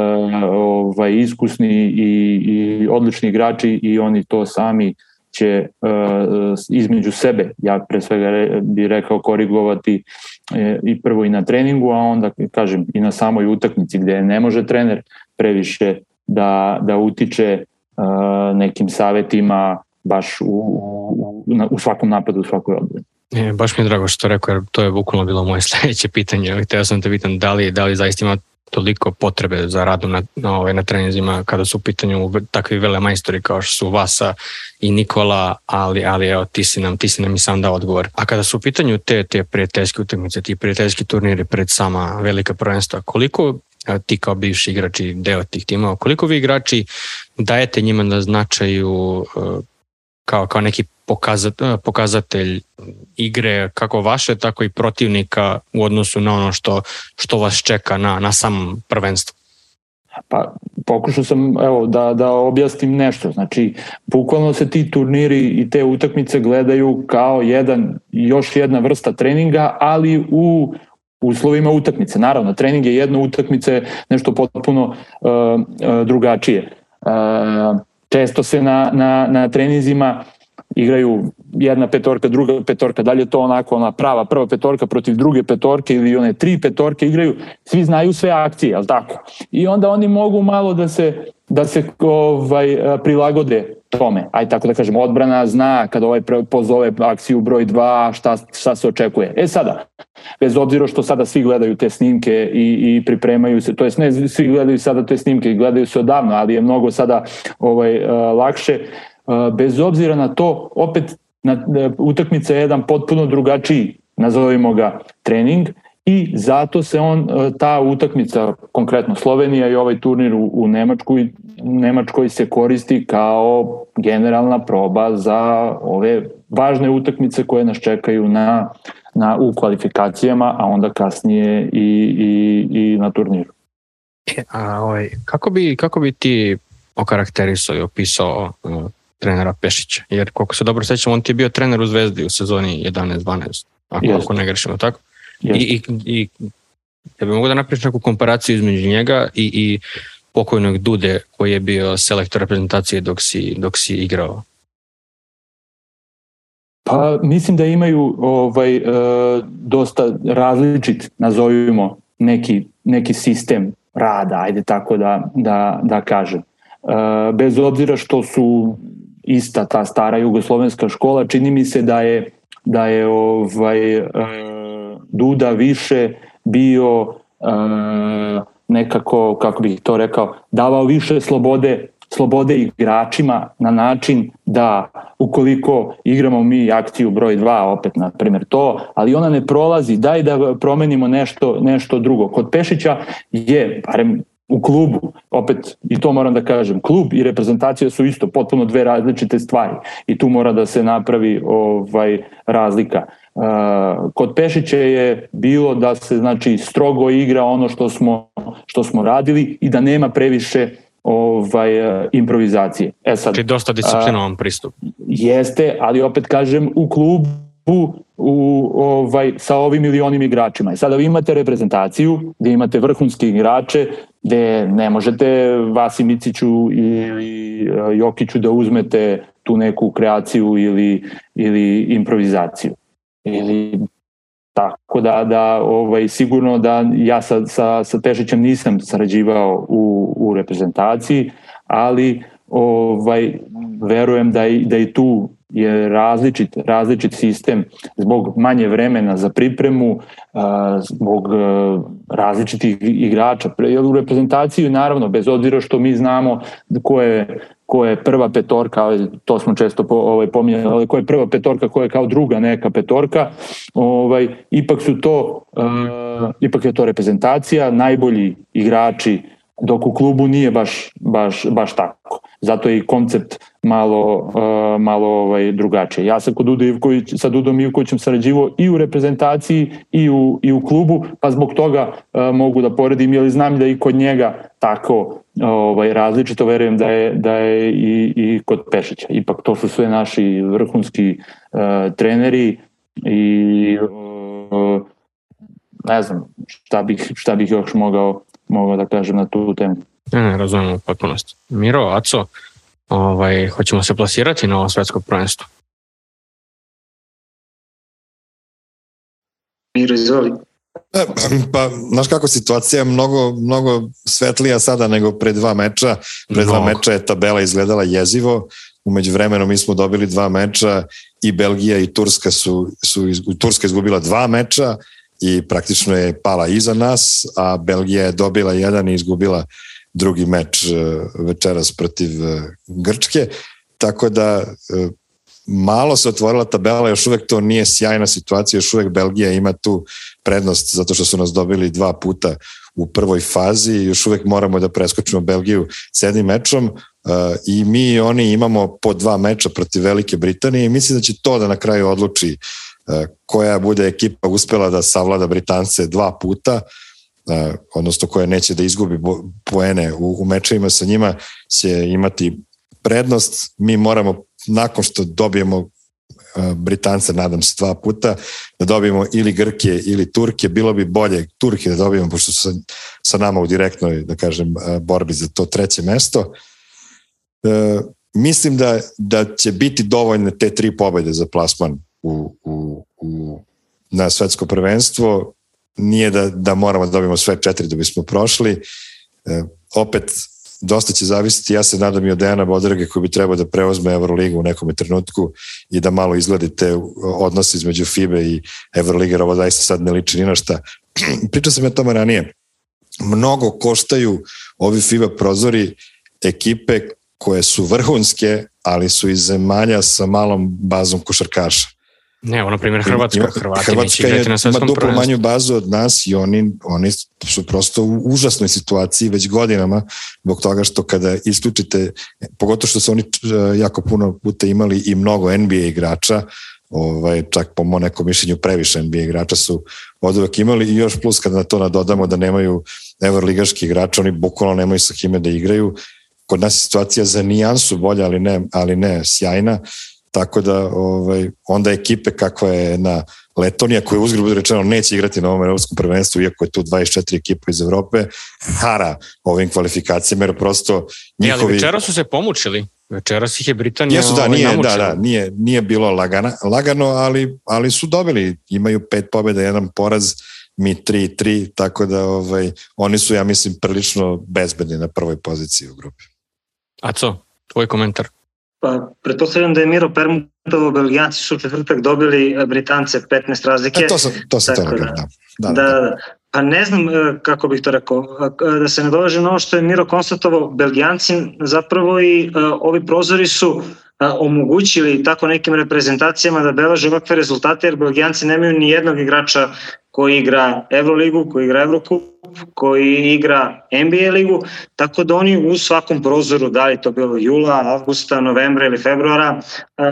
ovaj, iskusni i, i odlični igrači i oni to sami će uh, između sebe, ja pre svega re, bi rekao korigovati e, i prvo i na treningu, a onda kažem i na samoj utakmici gde ne može trener previše da, da utiče uh, nekim savetima baš u, u, u svakom napadu, u svakoj odbrani. E, baš mi je drago što rekao, jer to je bukvalno bilo moje sledeće pitanje. Htio sam te pitan da li, da li zaista ima toliko potrebe za radom na, na, ovaj, na trenizima kada su u pitanju takvi vele majstori kao što su Vasa i Nikola, ali, ali evo, ti si nam, ti si nam i sam dao odgovor. A kada su u pitanju te, te prijateljske utakmice, ti prijateljski turniri pred sama velika prvenstva, koliko ti kao bivši igrač i deo tih timova, koliko vi igrači dajete njima na značaju kao, kao neki pokazatelj, pokazatelj igre kako vaše, tako i protivnika u odnosu na ono što, što vas čeka na, na samom prvenstvu? Pa pokušao sam evo, da, da objasnim nešto. Znači, bukvalno se ti turniri i te utakmice gledaju kao jedan, još jedna vrsta treninga, ali u uslovima utakmice. Naravno, trening je jedna utakmice, nešto potpuno uh, drugačije. Uh, često se na, na, na trenizima igraju jedna petorka, druga petorka, da li je to onako ona prava prva petorka protiv druge petorke ili one tri petorke igraju, svi znaju sve akcije, al tako? I onda oni mogu malo da se da se ovaj prilagode tome. Aj tako da kažem, odbrana zna kad ovaj pozove akciju broj 2 šta, šta se očekuje. E sada, bez obzira što sada svi gledaju te snimke i, i pripremaju se, to jest ne svi gledaju sada te snimke, gledaju se odavno, ali je mnogo sada ovaj, lakše bez obzira na to, opet na, utakmica je jedan potpuno drugačiji, nazovimo ga trening, i zato se on, ta utakmica, konkretno Slovenija i ovaj turnir u, u Nemačkoj, Nemačkoj se koristi kao generalna proba za ove važne utakmice koje nas čekaju na, na, u kvalifikacijama, a onda kasnije i, i, i na turniru. E, a, ovaj, kako, bi, kako bi ti okarakterisao i opisao trenera Pešića, jer koliko se dobro sećam, on ti je bio trener u Zvezdi u sezoni 11-12, ako, ako ne grešimo, tako? I, i, i ja bih mogu da napriš neku komparaciju između njega i, i pokojnog Dude koji je bio selektor reprezentacije dok si, dok si igrao? Pa mislim da imaju ovaj e, dosta različit, nazovimo neki, neki sistem rada, ajde tako da, da, da kažem. E, bez obzira što su ista ta stara jugoslovenska škola, čini mi se da je da je ovaj e, Duda više bio e, nekako kako bih to rekao davao više slobode slobode igračima na način da ukoliko igramo mi akciju broj 2 opet na primjer to, ali ona ne prolazi, daj da promenimo nešto nešto drugo. Kod Pešića je, barem u klubu, opet i to moram da kažem, klub i reprezentacija su isto potpuno dve različite stvari i tu mora da se napravi ovaj razlika. Kod Pešića je bilo da se znači strogo igra ono što smo što smo radili i da nema previše ovaj improvizacije. E sad, znači dosta disciplinovan pristup. Jeste, ali opet kažem u klubu u, ovaj, sa ovim milionim igračima. I sada vi imate reprezentaciju gde imate vrhunske igrače, gde ne možete Vasi Miciću ili Jokiću da uzmete tu neku kreaciju ili, ili improvizaciju. Ili tako da, da ovaj, sigurno da ja sa, sa, sa Tešićem nisam sarađivao u, u reprezentaciji, ali ovaj, verujem da i, da i tu je različit, različit sistem zbog manje vremena za pripremu, zbog različitih igrača. U reprezentaciji naravno, bez obzira što mi znamo ko je, ko je prva petorka, to smo često po, ovaj, pominjali, ali ko je prva petorka, ko je kao druga neka petorka, ovaj, ipak su to, uh, ipak je to reprezentacija, najbolji igrači dok u klubu nije baš, baš, baš tako. Zato je i koncept malo, uh, malo ovaj, drugačije. Ja sam kod Duda Ivković, sa Dudom Ivkovićem sarađivo i u reprezentaciji i u, i u klubu, pa zbog toga uh, mogu da poredim, jer znam da i kod njega tako ovaj, različito, verujem da je, da je i, i kod Pešića. Ipak to su sve naši vrhunski uh, treneri i uh, ne znam šta bih, šta bih još mogao mogao da kažem na tu temu. Ne, ne, razumemo potpunost. Miro, Aco, ovaj, hoćemo se plasirati na ovo svetsko prvenstvo? Miro, izvoli. E, pa, znaš kako situacija je mnogo, mnogo svetlija sada nego pre dva meča. Pre dva meča je tabela izgledala jezivo. Umeđu vremenu mi smo dobili dva meča i Belgija i Turska su, su iz, Turska izgubila dva meča i praktično je pala iza nas, a Belgija je dobila jedan i izgubila drugi meč e, večeras protiv e, Grčke, tako da e, malo se otvorila tabela, još uvek to nije sjajna situacija, još uvek Belgija ima tu prednost zato što su nas dobili dva puta u prvoj fazi. Još uvek moramo da preskočimo Belgiju s jednim mečom i mi i oni imamo po dva meča protiv Velike Britanije. I mislim da će to da na kraju odluči koja bude ekipa uspela da savlada Britance dva puta. uh, odnosno koja neće da izgubi poene u, u mečevima sa njima će imati prednost, mi moramo nakon što dobijemo Britance, nadam se, dva puta, da dobijemo ili Grke ili Turke, bilo bi bolje Turke da dobijemo, pošto su sa, sa nama u direktnoj, da kažem, borbi za to treće mesto. E, mislim da, da će biti dovoljne te tri pobede za plasman u, u, u, na svetsko prvenstvo. Nije da, da moramo da dobijemo sve četiri da bismo prošli. E, opet dosta će zavisiti, ja se nadam i od Dejana Bodrage koji bi trebao da preozme Euroligu u nekom trenutku i da malo izgledite odnos između FIBE i Euroliga, jer ovo zaista sad ne liči ni na šta. Pričao sam ja tome ranije. Mnogo koštaju ovi FIBA prozori ekipe koje su vrhunske, ali su iz zemalja sa malom bazom košarkaša. Ne, ono primjer Hrvatska, Hrvati Hrvatska je, na ima duplo manju bazu od nas i oni, oni su prosto u užasnoj situaciji već godinama zbog toga što kada isključite, pogotovo što su oni e, jako puno puta imali i mnogo NBA igrača, ovaj, čak po mo nekom mišljenju previše NBA igrača su od uvek imali i još plus kada na to nadodamo da nemaju evroligaški igrača, oni bukvalno nemaju sa kime da igraju. Kod nas je situacija za nijansu bolja, ali ne, ali ne sjajna Tako da ovaj, onda ekipe kakva je na Letonija, koja uzgled rečeno neće igrati na ovom evropskom prvenstvu, iako je tu 24 ekipa iz Evrope, hara ovim kvalifikacijama, jer prosto njihovi... E, ali večera su se pomučili. Večeras ih je Britanija Jesu, da, ovaj, nije, da, da, nije, nije bilo lagana, lagano, ali, ali su dobili, imaju pet pobjeda, jedan poraz, mi 3-3, tako da ovaj, oni su, ja mislim, prilično bezbedni na prvoj poziciji u grupi. A co, tvoj komentar? Pa, pretpostavljam da je Miro Permutovo, Belgijanci su u četvrtak dobili e, Britance 15 razlike. E, to sam, to sam da, da, da, da, da. Pa ne znam e, kako bih to rekao, da se ne doveže na ovo što je Miro konstatovao, Belgijanci zapravo i ovi prozori su omogućili tako nekim reprezentacijama da beleže ovakve rezultate, jer Belgijanci nemaju ni jednog igrača koji igra Euroligu, koji igra Evrokup, koji igra NBA ligu, tako da oni u svakom prozoru, da li to bilo jula, avgusta, novembra ili februara,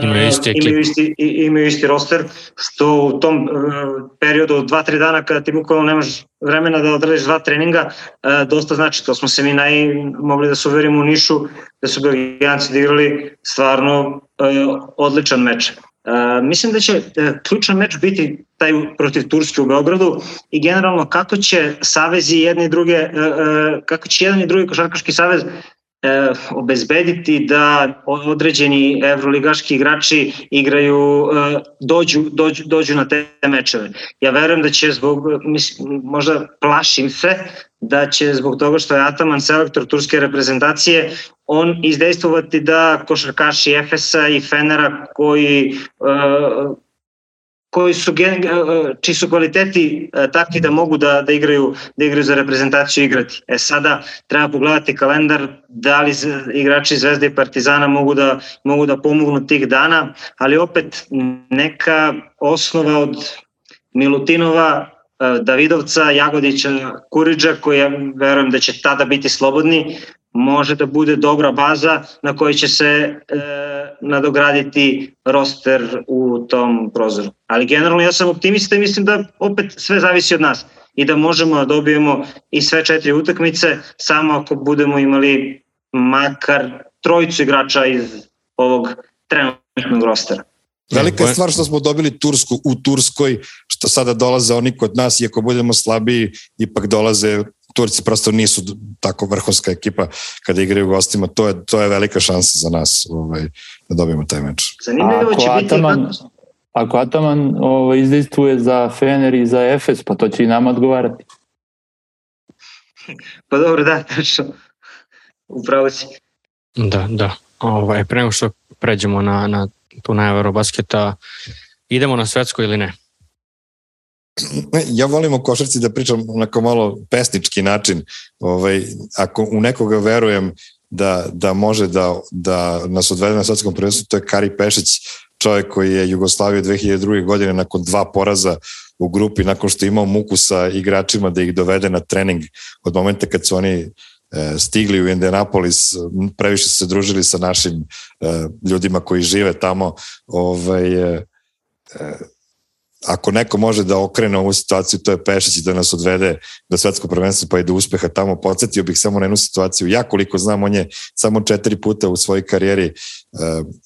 imaju isti, imaju isti, imaju isti roster, što u tom uh, periodu od 2-3 dana kada ti bukvalno nemaš vremena da odradiš dva treninga, uh, dosta znači, to smo se mi naj, mogli da se uverimo u Nišu, da su Belgijanci igrali stvarno odličan meč. Uh, mislim da će uh, ključan meč biti taj protiv Turske u Beogradu i generalno kako će savezi jedne i druge, uh, kako će jedan i drugi košarkaški savez e, obezbediti da određeni evroligaški igrači igraju, e, dođu, dođu, dođu na te mečeve. Ja verujem da će zbog, mislim, možda plašim se, da će zbog toga što je Ataman selektor turske reprezentacije, on izdejstvovati da košarkaši Efesa i Fenera koji uh, koji su gen, e, čiji su kvaliteti e, takvi da mogu da, da igraju da igraju za reprezentaciju igrati. E sada treba pogledati kalendar da li igrači Zvezde i Partizana mogu da mogu da pomognu tih dana, ali opet neka osnova od Milutinova, e, Davidovca, Jagodića, Kuriđa, koji ja verujem da će tada biti slobodni, može da bude dobra baza na kojoj će se e, nadograditi roster u tom prozoru. Ali generalno ja sam optimista i mislim da opet sve zavisi od nas i da možemo da dobijemo i sve četiri utakmice samo ako budemo imali makar trojicu igrača iz ovog trenutnog rostera. Velika je stvar što smo dobili Tursku u Turskoj, što sada dolaze oni kod nas i ako budemo slabiji, ipak dolaze Turci prosto nisu tako vrhunska ekipa kada igraju gostima, to je, to je velika šansa za nas ovaj, da dobijemo taj meč. Zanimljivo će biti... Ataman, ako Ataman ovaj, izdejstvuje za Fener i za Efes, pa to će i nama odgovarati. Pa dobro, da, tačno. Upravo si. Da, da. Ovaj, pre nego što pređemo na, na tu najavu Eurobasketa. Idemo na svetsko ili ne? ja volim o košarci da pričam onako malo pesnički način. Ovaj, ako u nekoga verujem da, da može da, da nas odvede na svetskom prvenstvu, to je Kari Pešić, čovjek koji je Jugoslavio 2002. godine nakon dva poraza u grupi, nakon što je imao muku sa igračima da ih dovede na trening od momenta kad su oni stigli u Indianapolis, previše se družili sa našim e, ljudima koji žive tamo, ovaj, e, ako neko može da okrene ovu situaciju, to je Pešić i da nas odvede do svetskog prvenstva pa i do uspeha tamo. Podsjetio bih samo na jednu situaciju. Ja koliko znam, on je samo četiri puta u svojoj karijeri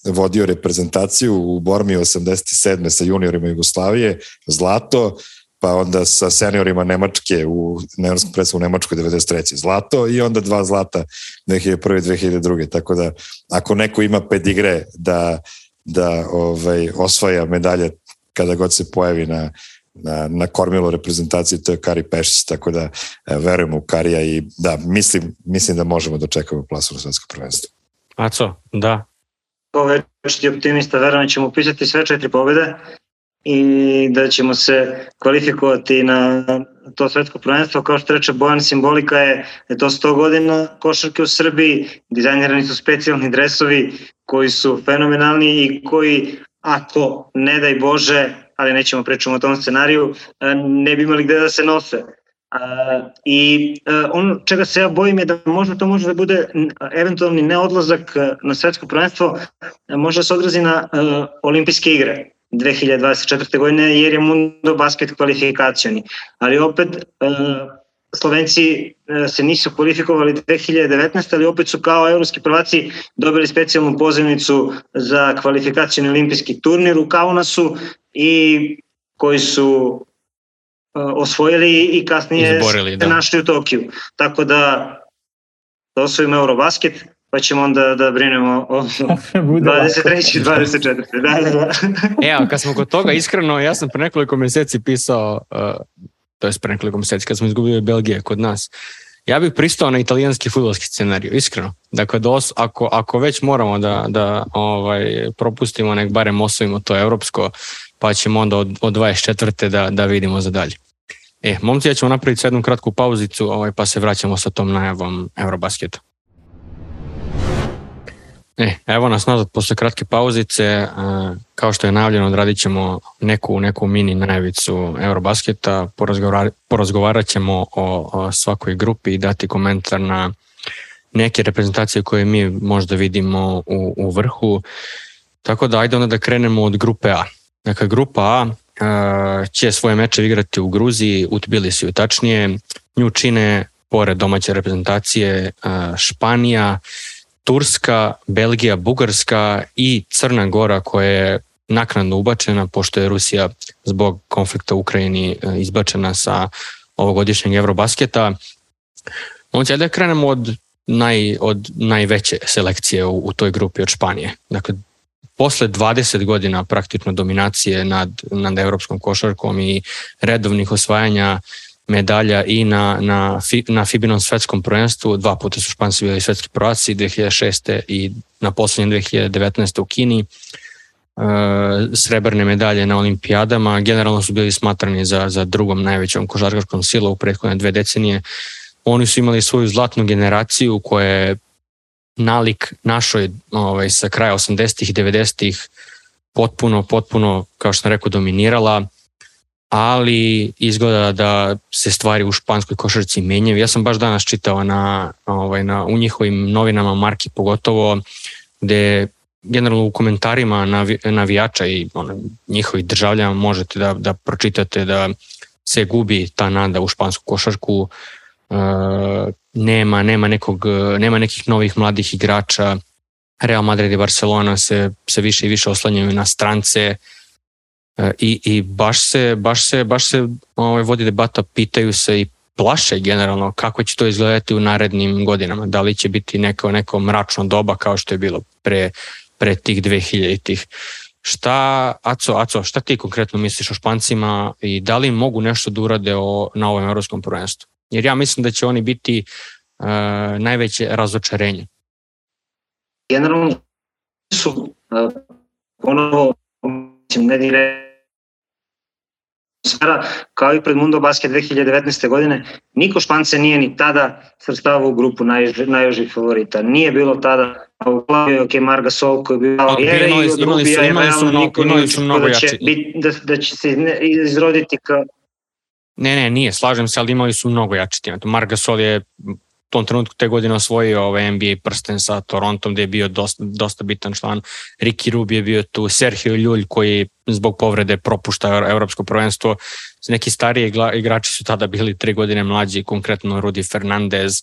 vodio reprezentaciju u Bormi 87. sa juniorima Jugoslavije, zlato, pa onda sa seniorima Nemačke u Nemačkom predstavu u Nemačkoj 93. zlato i onda dva zlata 2001. i 2002. Tako da ako neko ima pedigre da da ovaj osvaja medalje kada god se pojavi na, na, na kormilu reprezentacije, to je Kari Pešić, tako da e, verujemo u Karija i da, mislim, mislim da možemo da čekamo plasu na svetsko prvenstvo. Aco, da. Večiti optimista, verujem da ćemo upisati sve četiri pobjede i da ćemo se kvalifikovati na to svetsko prvenstvo. Kao što reče Bojan, simbolika je, je to 100 godina košarke u Srbiji, dizajnirani su specijalni dresovi koji su fenomenalni i koji ako, ne daj Bože, ali nećemo pričamo o tom scenariju, e, ne bi imali gde da se nose. I e, ono čega se ja bojim je da možda to može da bude eventualni neodlazak e, na svetsko prvenstvo, može da se odrazi na olimpijske igre 2024. godine, jer je Mundo basket kvalifikacioni. Ali opet, Slovenci e, se nisu kvalifikovali 2019, ali opet su kao evropski prvaci dobili specijalnu pozivnicu za kvalifikacijni olimpijski turnir u Kaunasu i koji su e, osvojili i kasnije Izborili, da. se našli u Tokiju. Tako da su im Eurobasket, pa ćemo onda da brinemo o 23. i 24. Da, da, da. Evo, kad smo kod toga, iskreno, ja sam pre nekoliko meseci pisao uh, to je pre nekoliko meseci kad smo izgubili Belgije kod nas. Ja bih pristao na italijanski futbolski scenarij, iskreno. Dakle, dos, ako, ako već moramo da, da ovaj, propustimo, nek barem osvojimo to evropsko, pa ćemo onda od, od 24. da, da vidimo za dalje. E, momci, ja ćemo napraviti jednu kratku pauzicu, ovaj, pa se vraćamo sa tom najavom Eurobasketa. E, evo nas nazad posle kratke pauzice, e, kao što je najavljeno odradit ćemo neku, neku mini najavicu Eurobasketa, porazgovarat, ćemo o, o svakoj grupi i dati komentar na neke reprezentacije koje mi možda vidimo u, u vrhu. Tako da ajde onda da krenemo od grupe A. Dakle, grupa A e, će svoje meče igrati u Gruziji, u Tbilisiju tačnije. Nju čine, pored domaće reprezentacije, e, Španija, Turska, Belgija, Bugarska i Crna Gora koja je naknadno ubačena pošto je Rusija zbog konflikta u Ukrajini e, izbačena sa ovogodišnjeg Eurobasketa. On će da krenemo od, naj, od najveće selekcije u, u toj grupi od Španije. Dakle, posle 20 godina praktično dominacije nad, nad evropskom košarkom i redovnih osvajanja medalja i na, na, na Fibinom svetskom prvenstvu, dva puta su Španci bili svetski prvaci, 2006. i na poslednjem 2019. u Kini, e, srebrne medalje na olimpijadama, generalno su bili smatrani za, za drugom najvećom košarkaškom silom u prethodne dve decenije. Oni su imali svoju zlatnu generaciju koja je nalik našoj ovaj, sa kraja 80-ih i 90-ih potpuno, potpuno, kao što sam rekao, dominirala ali izgleda da se stvari u španskoj košarci menjaju. Ja sam baš danas čitao na, ovaj, na, u njihovim novinama Marki pogotovo, gde generalno u komentarima navi, navijača i ono, njihovih državljama možete da, da pročitate da se gubi ta nada u špansku košarku, e, nema, nema, nekog, nema nekih novih mladih igrača, Real Madrid i Barcelona se, se više i više oslanjaju na strance, i, i baš se, baš se, baš se ovaj, vodi debata, pitaju se i plaše generalno kako će to izgledati u narednim godinama. Da li će biti neko, neko mračno doba kao što je bilo pre, pre tih 2000-ih. Šta, Aco, Aco, šta ti konkretno misliš o Špancima i da li mogu nešto da urade o, na ovom evropskom prvenstvu? Jer ja mislim da će oni biti uh, najveće razočarenje. Generalno su uh, ponovo, ne dire atmosfera, kao i pred Mundo Basket 2019. godine, niko Špance nije ni tada srstavao u grupu naj, najožih favorita. Nije bilo tada u glavi ok, Marga Sol koji bi bio Jere i od Rubija i realno niko nije da će, bit, da, da će se izroditi kao Ne, ne, nije, slažem se, ali imali su mnogo jači tim. Marga Sol je tom trenutku te godine osvojio ovaj NBA prsten sa Torontom gde je bio dosta, dosta bitan član. Ricky Rubi je bio tu, Sergio Ljulj koji zbog povrede propušta evropsko prvenstvo. Neki stariji igrači su tada bili tri godine mlađi, konkretno Rudi Fernandez.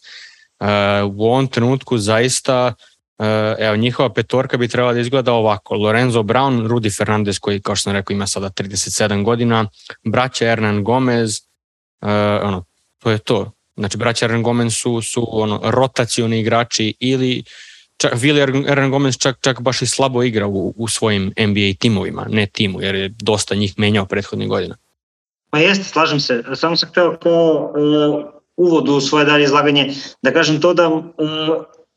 Uh, u ovom trenutku zaista Uh, evo, njihova petorka bi trebala da izgleda ovako. Lorenzo Brown, Rudi Fernandez koji, kao što sam rekao, ima sada 37 godina, braća Hernan Gomez, uh, ono, to je to. Znači, braća Aaron Gomez su, su ono, rotacioni igrači ili čak, Willi Aaron Gomez čak, čak baš i slabo igra u, u svojim NBA timovima, ne timu, jer je dosta njih menjao prethodnih godina. Pa jeste, slažem se. Samo sam hteo kao uh, uvod u svoje dalje izlaganje da kažem to da uh,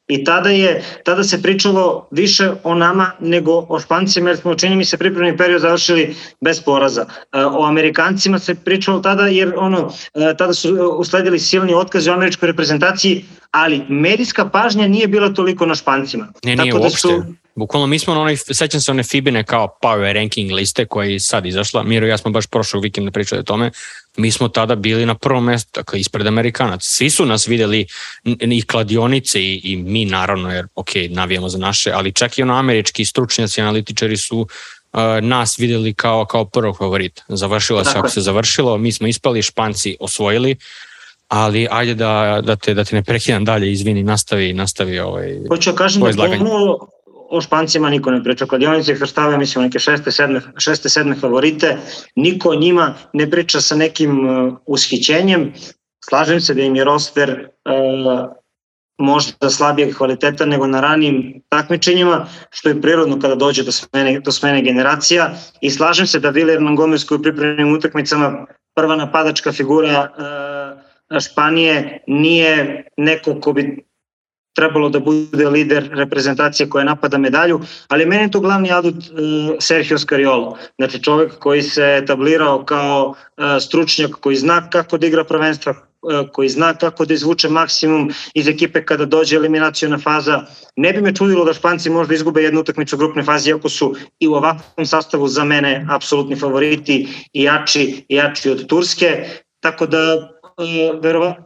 I tada je tada se pričalo više o nama nego o Špancima jer smo čini mi se pripremni period završili bez poraza. E, o Amerikancima se pričalo tada jer ono e, tada su usledili silni otkazi u američkoj reprezentaciji, ali medijska pažnja nije bila toliko na Špancima. Ne, nije Tako da su, Bukvalno mi smo na onoj, sećam se one Fibine kao power ranking liste koja je sad izašla, Miro i ja smo baš prošlog vikenda pričali o tome, mi smo tada bili na prvom mestu, dakle ispred Amerikanaca. Svi su nas videli i kladionice i, i mi naravno, jer ok, navijamo za naše, ali čak i ono američki stručnjaci, analitičari su uh, nas videli kao, kao prvog favorita. Završilo se ako se završilo, mi smo ispali, Španci osvojili, ali ajde da, da, te, da te ne prekidam dalje, izvini, nastavi, nastavi ovaj, Hoću da kažem da ponovo o Špancima niko ne priča. Kladionice ih vrstavaju, mislim, neke šeste, sedme, šeste, sedme favorite. Niko o njima ne priča sa nekim uh, ushićenjem. Slažem se da im je roster uh, možda slabijeg kvaliteta nego na ranim takmičenjima, što je prirodno kada dođe do smene, do smene generacija. I slažem se da Vili Hernangomez koji u pripremnim utakmicama prva napadačka figura uh, Španije nije neko ko bi trebalo da bude lider reprezentacije koja napada medalju, ali meni je to glavni adut uh, Sergio Scariolo. Znači čovek koji se etablirao kao uh, stručnjak koji zna kako da igra prvenstva, uh, koji zna kako da izvuče maksimum iz ekipe kada dođe eliminacijona faza. Ne bi me čudilo da Španci možda izgube jednu utakmicu u grupnoj fazi, iako su i u ovakvom sastavu za mene apsolutni favoriti i jači, i jači od Turske. Tako da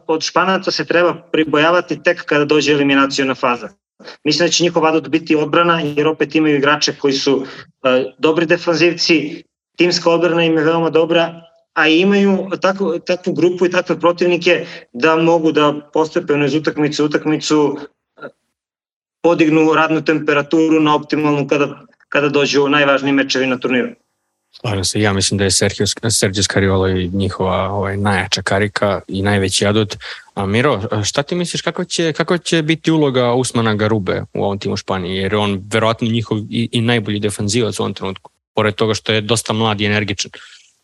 Od Španaca se treba pribojavati tek kada dođe eliminacijona faza. Mislim da će njihov adut biti odbrana jer opet imaju igrače koji su dobri defanzivci, timska odbrana im je veoma dobra, a imaju takvu, takvu grupu i takve protivnike da mogu da postepeno iz utakmice u utakmicu podignu radnu temperaturu na optimalnu kada, kada dođu najvažniji mečevi na turniru. Slažem se, ja mislim da je Sergio, Sergio Scariolo njihova ovaj, najjača karika i najveći adut. A Miro, šta ti misliš, kako će, kako će biti uloga Usmana Garube u ovom timu Španije? Jer on verovatno njihov i, i najbolji defanzivac u ovom trenutku, pored toga što je dosta mlad i energičan.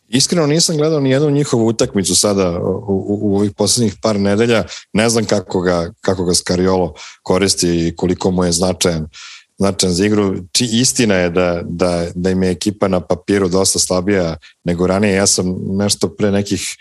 Iskreno nisam gledao ni jednu njihovu utakmicu sada u, u, u ovih poslednjih par nedelja. Ne znam kako ga, kako ga Scariolo koristi i koliko mu je značajan značajan za igru. Či istina je da, da, da im je ekipa na papiru dosta slabija nego ranije. Ja sam nešto pre nekih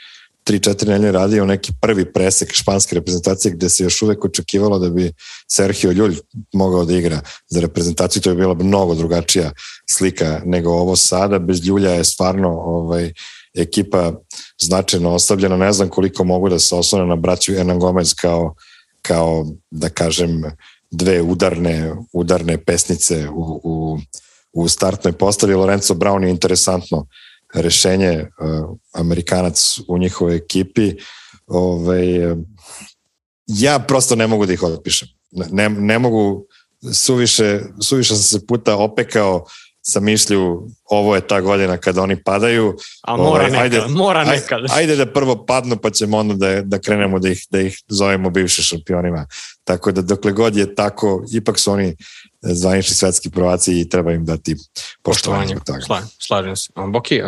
3-4 nedelje radio neki prvi presek španske reprezentacije gde se još uvek očekivalo da bi Sergio Ljulj mogao da igra za reprezentaciju. To je bila mnogo drugačija slika nego ovo sada. Bez Ljulja je stvarno ovaj, ekipa značajno ostavljena. Ne znam koliko mogu da se oslone na braću Hernan Gomez kao, kao da kažem, dve udarne, udarne pesnice u, u, u startnoj postavi. Lorenzo Brown je interesantno rešenje, uh, Amerikanac u njihovoj ekipi. Ove, ovaj, ja prosto ne mogu da ih otpišem. Ne, ne mogu, suviše, suviše sam se puta opekao sa mišlju ovo je ta godina kada oni padaju. A mora ovaj, nekad, ajde, mora nekad. Ajde, ajde da prvo padnu pa ćemo onda da, da krenemo da ih, da ih zovemo bivšim šampionima. Tako da dokle god je tako, ipak su oni zvanični svetski prvaci i treba im dati poštovanje. Sla, slažem se. Boki,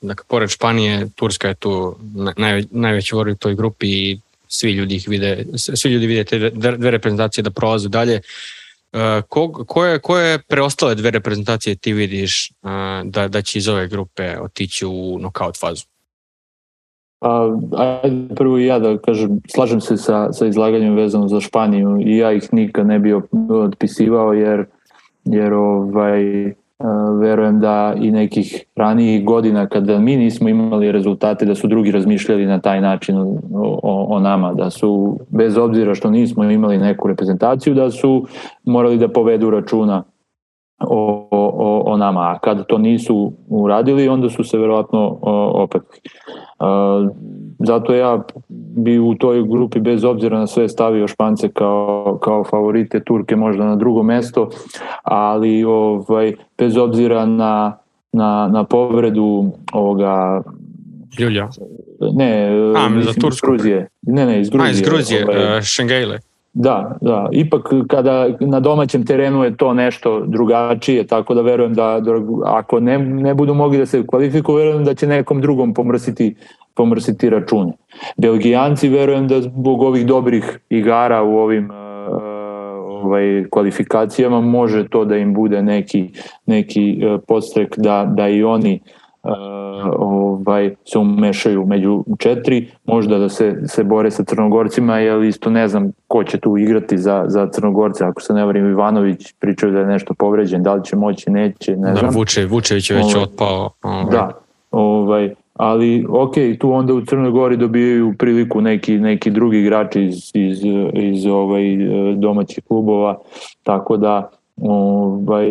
dakle, pored Španije, Turska je tu naj, najveći vori u toj grupi i svi ljudi ih vide, svi ljudi vide te dve reprezentacije da prolaze dalje. Uh, ko, koje, koje preostale dve reprezentacije ti vidiš uh, da, da će iz ove grupe otići u nokaut fazu? Pa, ajde prvo i ja da kažem, slažem se sa, sa izlaganjem vezano za Španiju i ja ih nikad ne bi otpisivao jer, jer ovaj, verujem da i nekih ranijih godina kada mi nismo imali rezultate da su drugi razmišljali na taj način o, o, o nama, da su bez obzira što nismo imali neku reprezentaciju da su morali da povedu računa o, o, o nama, a kada to nisu uradili onda su se verovatno opet zato ja bi u toj grupi bez obzira na sve stavio Špance kao, kao favorite, Turke možda na drugo mesto, ali ovaj, bez obzira na, na, na povredu ovoga Ljulja. Ne, A, mislim, za Tursku. Iz Gruzije. Ne, ne, iz Gruzije. A, iz Gruzije, ovaj, uh, Šengejle. Da, da. Ipak kada na domaćem terenu je to nešto drugačije, tako da verujem da, da ako ne, ne budu mogli da se kvalifikuju, verujem da će nekom drugom pomrsiti pomrsiti račune. Belgijanci verujem da zbog ovih dobrih igara u ovim uh, ovaj, kvalifikacijama može to da im bude neki, neki uh, podstrek da, da i oni uh, ovaj, se umešaju među četiri, možda da se, se bore sa Crnogorcima, jer isto ne znam ko će tu igrati za, za Crnogorce, ako se ne varim Ivanović pričaju da je nešto povređen, da li će moći, neće, ne da, znam. Vuče, Vučević je već ovaj, otpao. Ovaj. Da, ovaj, ali ok, tu onda u Crnoj Gori dobijaju priliku neki, neki drugi igrači iz, iz, iz ovaj, domaćih klubova, tako da ovaj,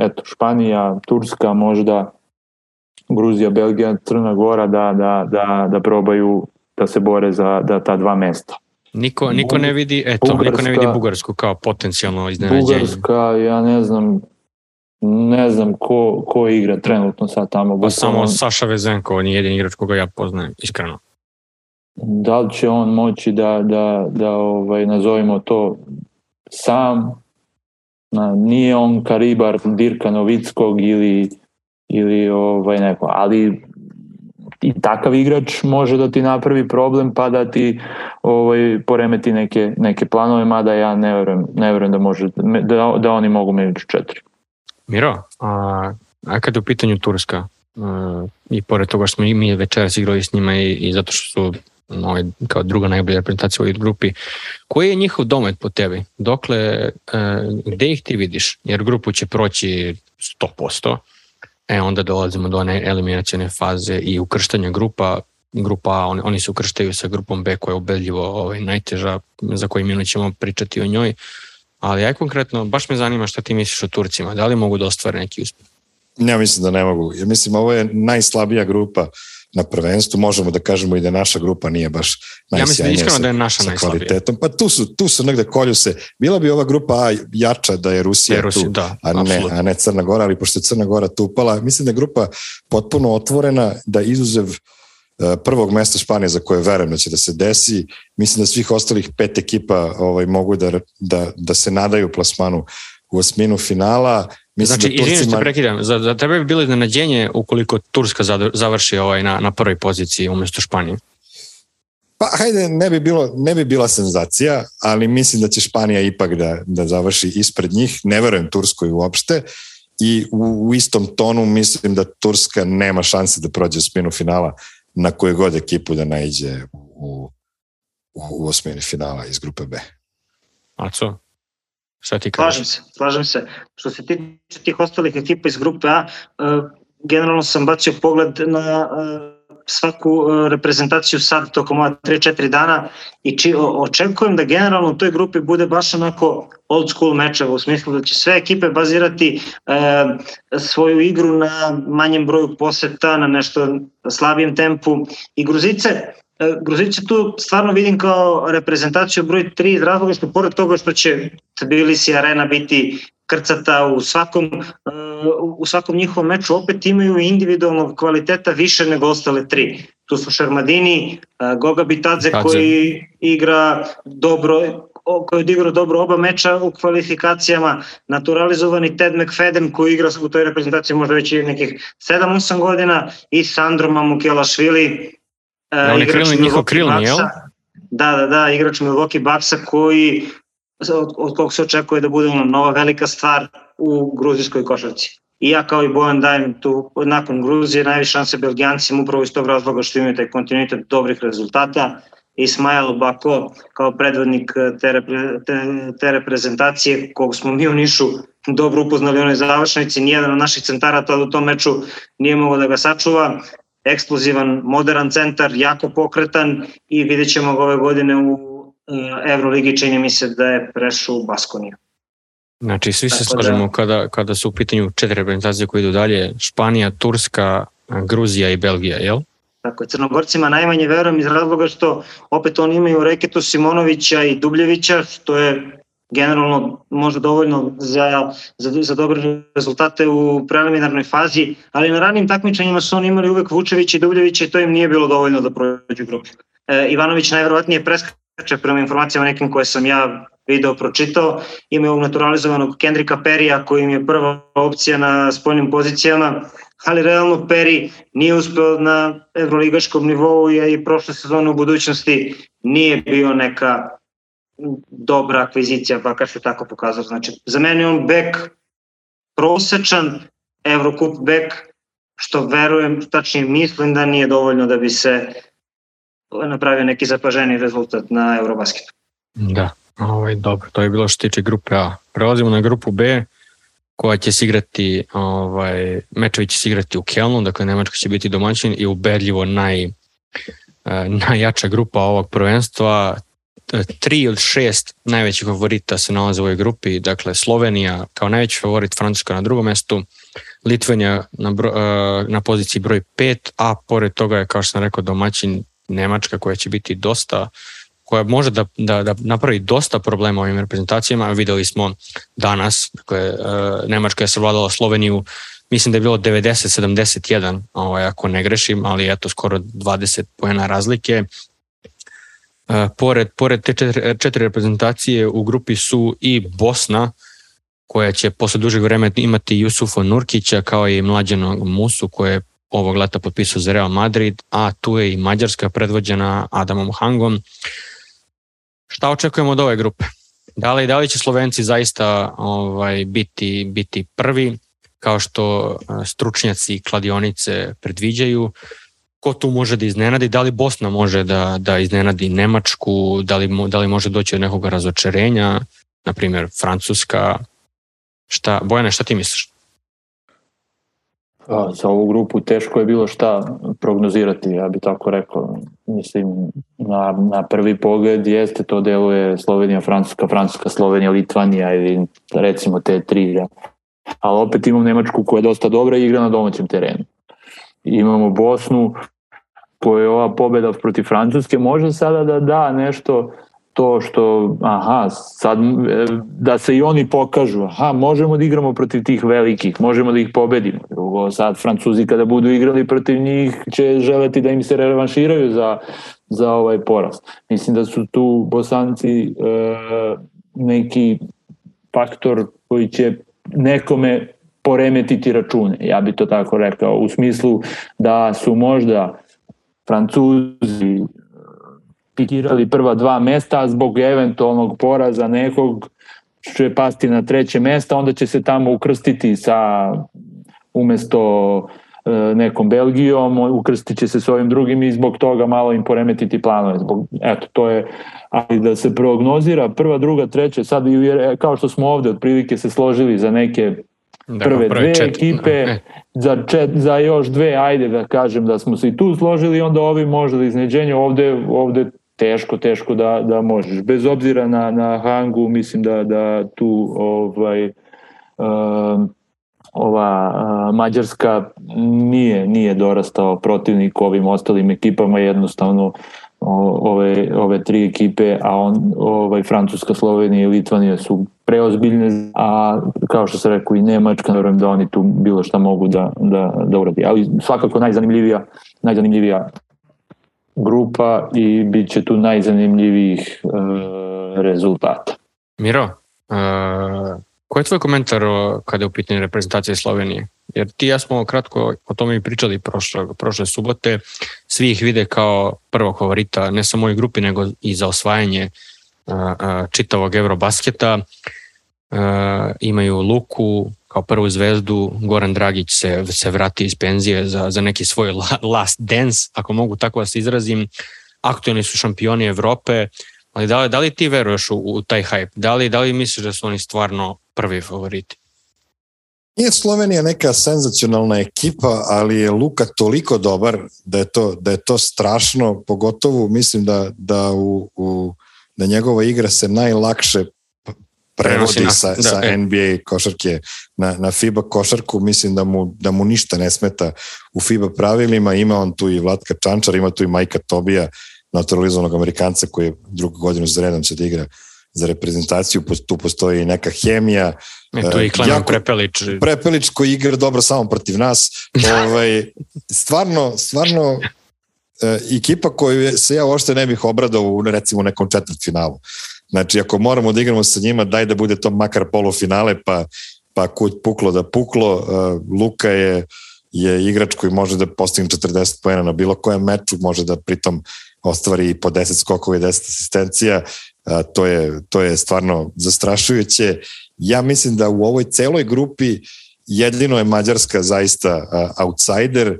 eto, Španija, Turska možda, Gruzija, Belgija, Crna Gora da, da, da, da probaju da se bore za da ta dva mesta. Niko, niko ne vidi, eto, Bugarska, niko ne vidi Bugarsku kao potencijalno iznenađenje. Bugarska, ja ne znam, ne znam ko, ko igra trenutno sad tamo. Pa samo Saša Vezenko, on je jedin igrač koga ja poznajem, iskreno. Da li će on moći da, da, da ovaj, nazovimo to sam, na, nije on karibar Dirka Novickog ili, ili ovaj neko, ali i takav igrač može da ti napravi problem pa da ti ovaj, poremeti neke, neke planove, mada ja ne verujem, ne verujem da, može, da, da oni mogu među četiri. Miro, a, a kada je u pitanju Turska, a, i pored toga što smo i mi večeras igrali s njima i, i zato što su ovaj, kao druga najbolja reprezentacija u ovoj grupi, koji je njihov domet po tebi? Dokle, a, gde ih ti vidiš? Jer grupu će proći 100%, e onda dolazimo do one eliminacijone faze i ukrštanja grupa, grupa A, oni, oni se ukrštaju sa grupom B koja je ubedljivo ovaj, najteža, za koju minut ćemo pričati o njoj. Ali ja konkretno, baš me zanima šta ti misliš o Turcima, da li mogu da ostvare neki uspeh? Ja mislim da ne mogu. Ja mislim ovo je najslabija grupa na prvenstvu, možemo da kažemo i da naša grupa nije baš najsjajnija. Ja mislim iskreno da je naša najslabija. Kvalitetom. Pa tu su, tu su negde kolju se. Bila bi ova grupa A jača da je Rusija, je Rusija tu, da, a, ne, a ne Crna Gora, ali pošto je Crna Gora tu upala, mislim da je grupa potpuno otvorena, da izuzev uh, prvog mesta Španije za koje verujem da će da se desi. Mislim da svih ostalih pet ekipa ovaj, mogu da, da, da se nadaju plasmanu u osminu finala. Mislim znači, da Turcima... izvinite, prekidam, za, za tebe bi bilo iznenađenje ukoliko Turska završi ovaj na, na prvoj poziciji umesto Španije? Pa hajde, ne bi, bilo, ne bi bila senzacija, ali mislim da će Španija ipak da, da završi ispred njih. Ne verujem Turskoj uopšte i u, u istom tonu mislim da Turska nema šanse da prođe u sminu finala na koju god ekipu da najđe u, u, u osmini finala iz grupe B. A co? Šta ti kažeš? Slažem se, slažem se. Što se tiče tih ostalih ekipa iz grupe A, uh, generalno sam bacio pogled na uh, svaku uh, reprezentaciju sad tokom ova 3-4 dana i či, očekujem da generalno u toj grupi bude baš onako old school mečeva u smislu da će sve ekipe bazirati e, svoju igru na manjem broju poseta, na nešto slabijem tempu i Gruzice Gruzice tu stvarno vidim kao reprezentaciju broj 3 iz razloga što pored toga što će Tbilisi arena biti krcata u svakom, u svakom njihovom meču opet imaju individualnog kvaliteta više nego ostale tri. Tu su Šarmadini, Goga Bitadze koji igra dobro, koji odigrao dobro oba meča u kvalifikacijama, naturalizovani Ted McFadden koji igra u toj reprezentaciji možda već i nekih 7-8 godina i Sandro Mamukelašvili, da, on je krilni, njihov krilni, jel? Da, da, da, igrač Milwaukee Bucksa koji od, od kog se očekuje da bude ono, nova velika stvar u gruzijskoj košarci. I ja kao i Bojan dajem tu, nakon Gruzije, najviše šanse Belgijancima upravo iz tog razloga što imaju taj kontinuitet dobrih rezultata. Ismail Bako kao predvodnik te, repre, te, te reprezentacije kog smo mi u Nišu dobro upoznali u onoj završnici, nijedan od naših centara to u tom meču nije mogao da ga sačuva eksplozivan, modern centar, jako pokretan i vidjet ćemo ga ove godine u e, Euroligi, čini mi se da je prešao u Baskoniju. Znači, svi se Tako slažemo da, kada, kada su u pitanju četiri reprezentacije koje idu dalje, Španija, Turska, Gruzija i Belgija, jel? Tako je, Crnogorcima najmanje verujem iz razloga što opet oni imaju Reketu Simonovića i Dubljevića, što je generalno možda dovoljno za, za, za dobre rezultate u preliminarnoj fazi, ali na ranim takmičenjima su oni imali uvek Vučević i Dubljević i to im nije bilo dovoljno da prođu grupu. E, Ivanović najverovatnije preskače prema informacijama nekim koje sam ja video pročitao, ima ovog naturalizovanog Kendrika Perija koji im je prva opcija na spoljnim pozicijama, ali realno Peri nije uspeo na evroligaškom nivou i prošle sezone u budućnosti nije bio neka dobra akvizicija, bakar se tako pokazao. Znači, za mene on bek prosečan, Eurocup bek, što verujem, tačnije mislim da nije dovoljno da bi se napravio neki zapaženi rezultat na Eurobasketu. Da, ovaj, dobro, to je bilo što tiče grupe A. Prelazimo na grupu B, koja će se igrati, ovaj, mečevi će se igrati u Kelnu, dakle Nemačka će biti domaćin i ubedljivo naj, eh, najjača grupa ovog prvenstva, tri od šest najvećih favorita se nalaze u ovoj grupi, dakle Slovenija kao najveći favorit, Francuska na drugom mestu, Litvenija na, bro, e, na poziciji broj 5, a pored toga je, kao što sam rekao, domaćin Nemačka koja će biti dosta koja može da, da, da napravi dosta problema ovim reprezentacijama. Videli smo danas, dakle, e, Nemačka je savladala Sloveniju, mislim da je bilo 90-71, ovaj, ako ne grešim, ali eto skoro 20 pojena razlike pored, pored te četiri, četiri reprezentacije u grupi su i Bosna, koja će posle dužeg vremena imati Jusufa Nurkića kao i mlađenog Musu koje je ovog leta potpisao za Real Madrid, a tu je i Mađarska predvođena Adamom Hangom. Šta očekujemo od ove grupe? Da li, da li će Slovenci zaista ovaj, biti, biti prvi, kao što stručnjaci kladionice predviđaju, ko tu može da iznenadi, da li Bosna može da, da iznenadi Nemačku, da li, da li može doći od nekog razočarenja, na primjer Francuska, šta, Bojane, šta ti misliš? A, za ovu grupu teško je bilo šta prognozirati, ja bih tako rekao. Mislim, na, na prvi pogled jeste to deluje Slovenija, Francuska, Francuska, Slovenija, Litvanija ili recimo te tri. Ja. Ali opet imam Nemačku koja je dosta dobra i igra na domaćem terenu imamo Bosnu koja je ova pobeda protiv Francuske može sada da da nešto to što, aha, sad da se i oni pokažu, aha, možemo da igramo protiv tih velikih, možemo da ih pobedimo. Drugo, sad Francuzi kada budu igrali protiv njih će želeti da im se revanširaju za, za ovaj poraz. Mislim da su tu bosanci e, neki faktor koji će nekome poremetiti račune. Ja bi to tako rekao u smislu da su možda Francuzi e, pikirali prva dva mesta zbog eventualnog poraza nekog će pasti na treće mesta, onda će se tamo ukrstiti sa umesto e, nekom Belgijom, ukrstit će se s ovim drugim i zbog toga malo im poremetiti planove. Zbog, eto, to je, ali da se prognozira prva, druga, treća, sad kao što smo ovde otprilike se složili za neke da, prve dve čet... ekipe, e. za, čet, za još dve, ajde da kažem da smo se i tu složili, onda ovi možda da izneđenje ovde, ovde teško, teško da, da možeš. Bez obzira na, na Hangu, mislim da, da tu ovaj, uh, ova uh, Mađarska nije, nije dorastao protivnik ovim ostalim ekipama, jednostavno ove, ove tri ekipe, a on, ovaj, Francuska, Slovenija i Litvanija su preozbiljne, a kao što se rekao i Nemačka, verujem da oni tu bilo šta mogu da, da, da uradi. Ali svakako najzanimljivija, najzanimljivija grupa i bit će tu najzanimljivijih e, rezultata. Miro, e, koji je tvoj komentar o, kada je u pitanju reprezentacije Slovenije? Jer ti ja smo kratko o tome i pričali prošle, prošle subote. Svi ih vide kao prvog favorita, ne samo u grupi, nego i za osvajanje čitavog Eurobasketa. Imaju Luku kao prvu zvezdu, Goran Dragić se, se vrati iz penzije za, za neki svoj last dance, ako mogu tako da se izrazim. Aktualni su šampioni Evrope, ali da li, da li ti veruješ u, u taj hype? Da li, da li misliš da su oni stvarno prvi favoriti? Nije Slovenija neka senzacionalna ekipa, ali je Luka toliko dobar da je to, da je to strašno, pogotovo mislim da, da, u, u, da njegova igra se najlakše prevodi na, sa, da, sa e. NBA košarke na, na FIBA košarku, mislim da mu, da mu ništa ne smeta u FIBA pravilima, ima on tu i Vlatka Čančar, ima tu i Majka Tobija, naturalizovanog Amerikanca koji je drugu godinu za redom će da igra za reprezentaciju, tu postoji neka hemija. E, tu je i Klemen jako, Prepelić. Prepelić koji igra dobro samo protiv nas. ovaj, stvarno, stvarno e, ekipa koju se ja uopšte ne bih obradao u recimo nekom četvrtfinalu. Znači, ako moramo da igramo sa njima, daj da bude to makar polufinale, pa, pa kud puklo da puklo. Uh, Luka je, je igrač koji može da postigne 40 pojena na bilo kojem meču, može da pritom ostvari po 10 skokova i 10 asistencija. Uh, to, je, to je stvarno zastrašujuće. Ja mislim da u ovoj celoj grupi jedino je Mađarska zaista uh, outsider. E,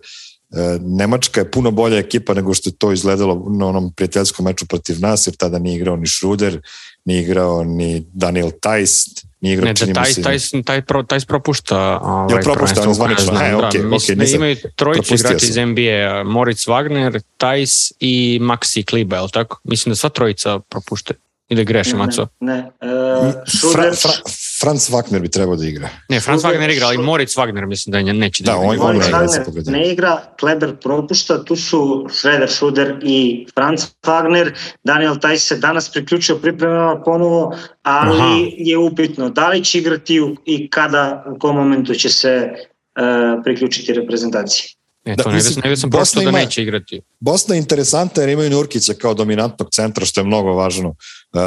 Nemačka je puno bolja ekipa nego što je to izgledalo na onom prijateljskom meču protiv nas, jer tada nije igrao ni Schruder, nije igrao ni Daniel Tajs, nije igrao ne, čini da, taj, taj, taj, pro, taj propušta ovaj, Jel propušta, on zvanično, ne, okay, da, okay, da imaju trojicu igrači iz NBA, Moritz Wagner, Tajs i Maxi Kliba, je tako? Mislim da sva trojica propušte. Ili grešim, Maco? Ne, ne. Uh, Fra, Fra, Franz Wagner bi trebao da igra. Ne, Franz Wagner igra, ali Moritz Wagner mislim da je neće da, da igra. On, Moritz Wagner ne igra, Kleber propušta, tu su Schroeder, Schroeder i Franz Wagner. Daniel Taj se danas priključio pripremama ponovo, ali Aha. je upitno da li će igrati i kada, u kom momentu će se uh, priključiti reprezentaciji. E, da, to mislim, nego sam prosto da neće igrati. Bosna je interesanta jer imaju Nurkića kao dominantnog centra, što je mnogo važno uh,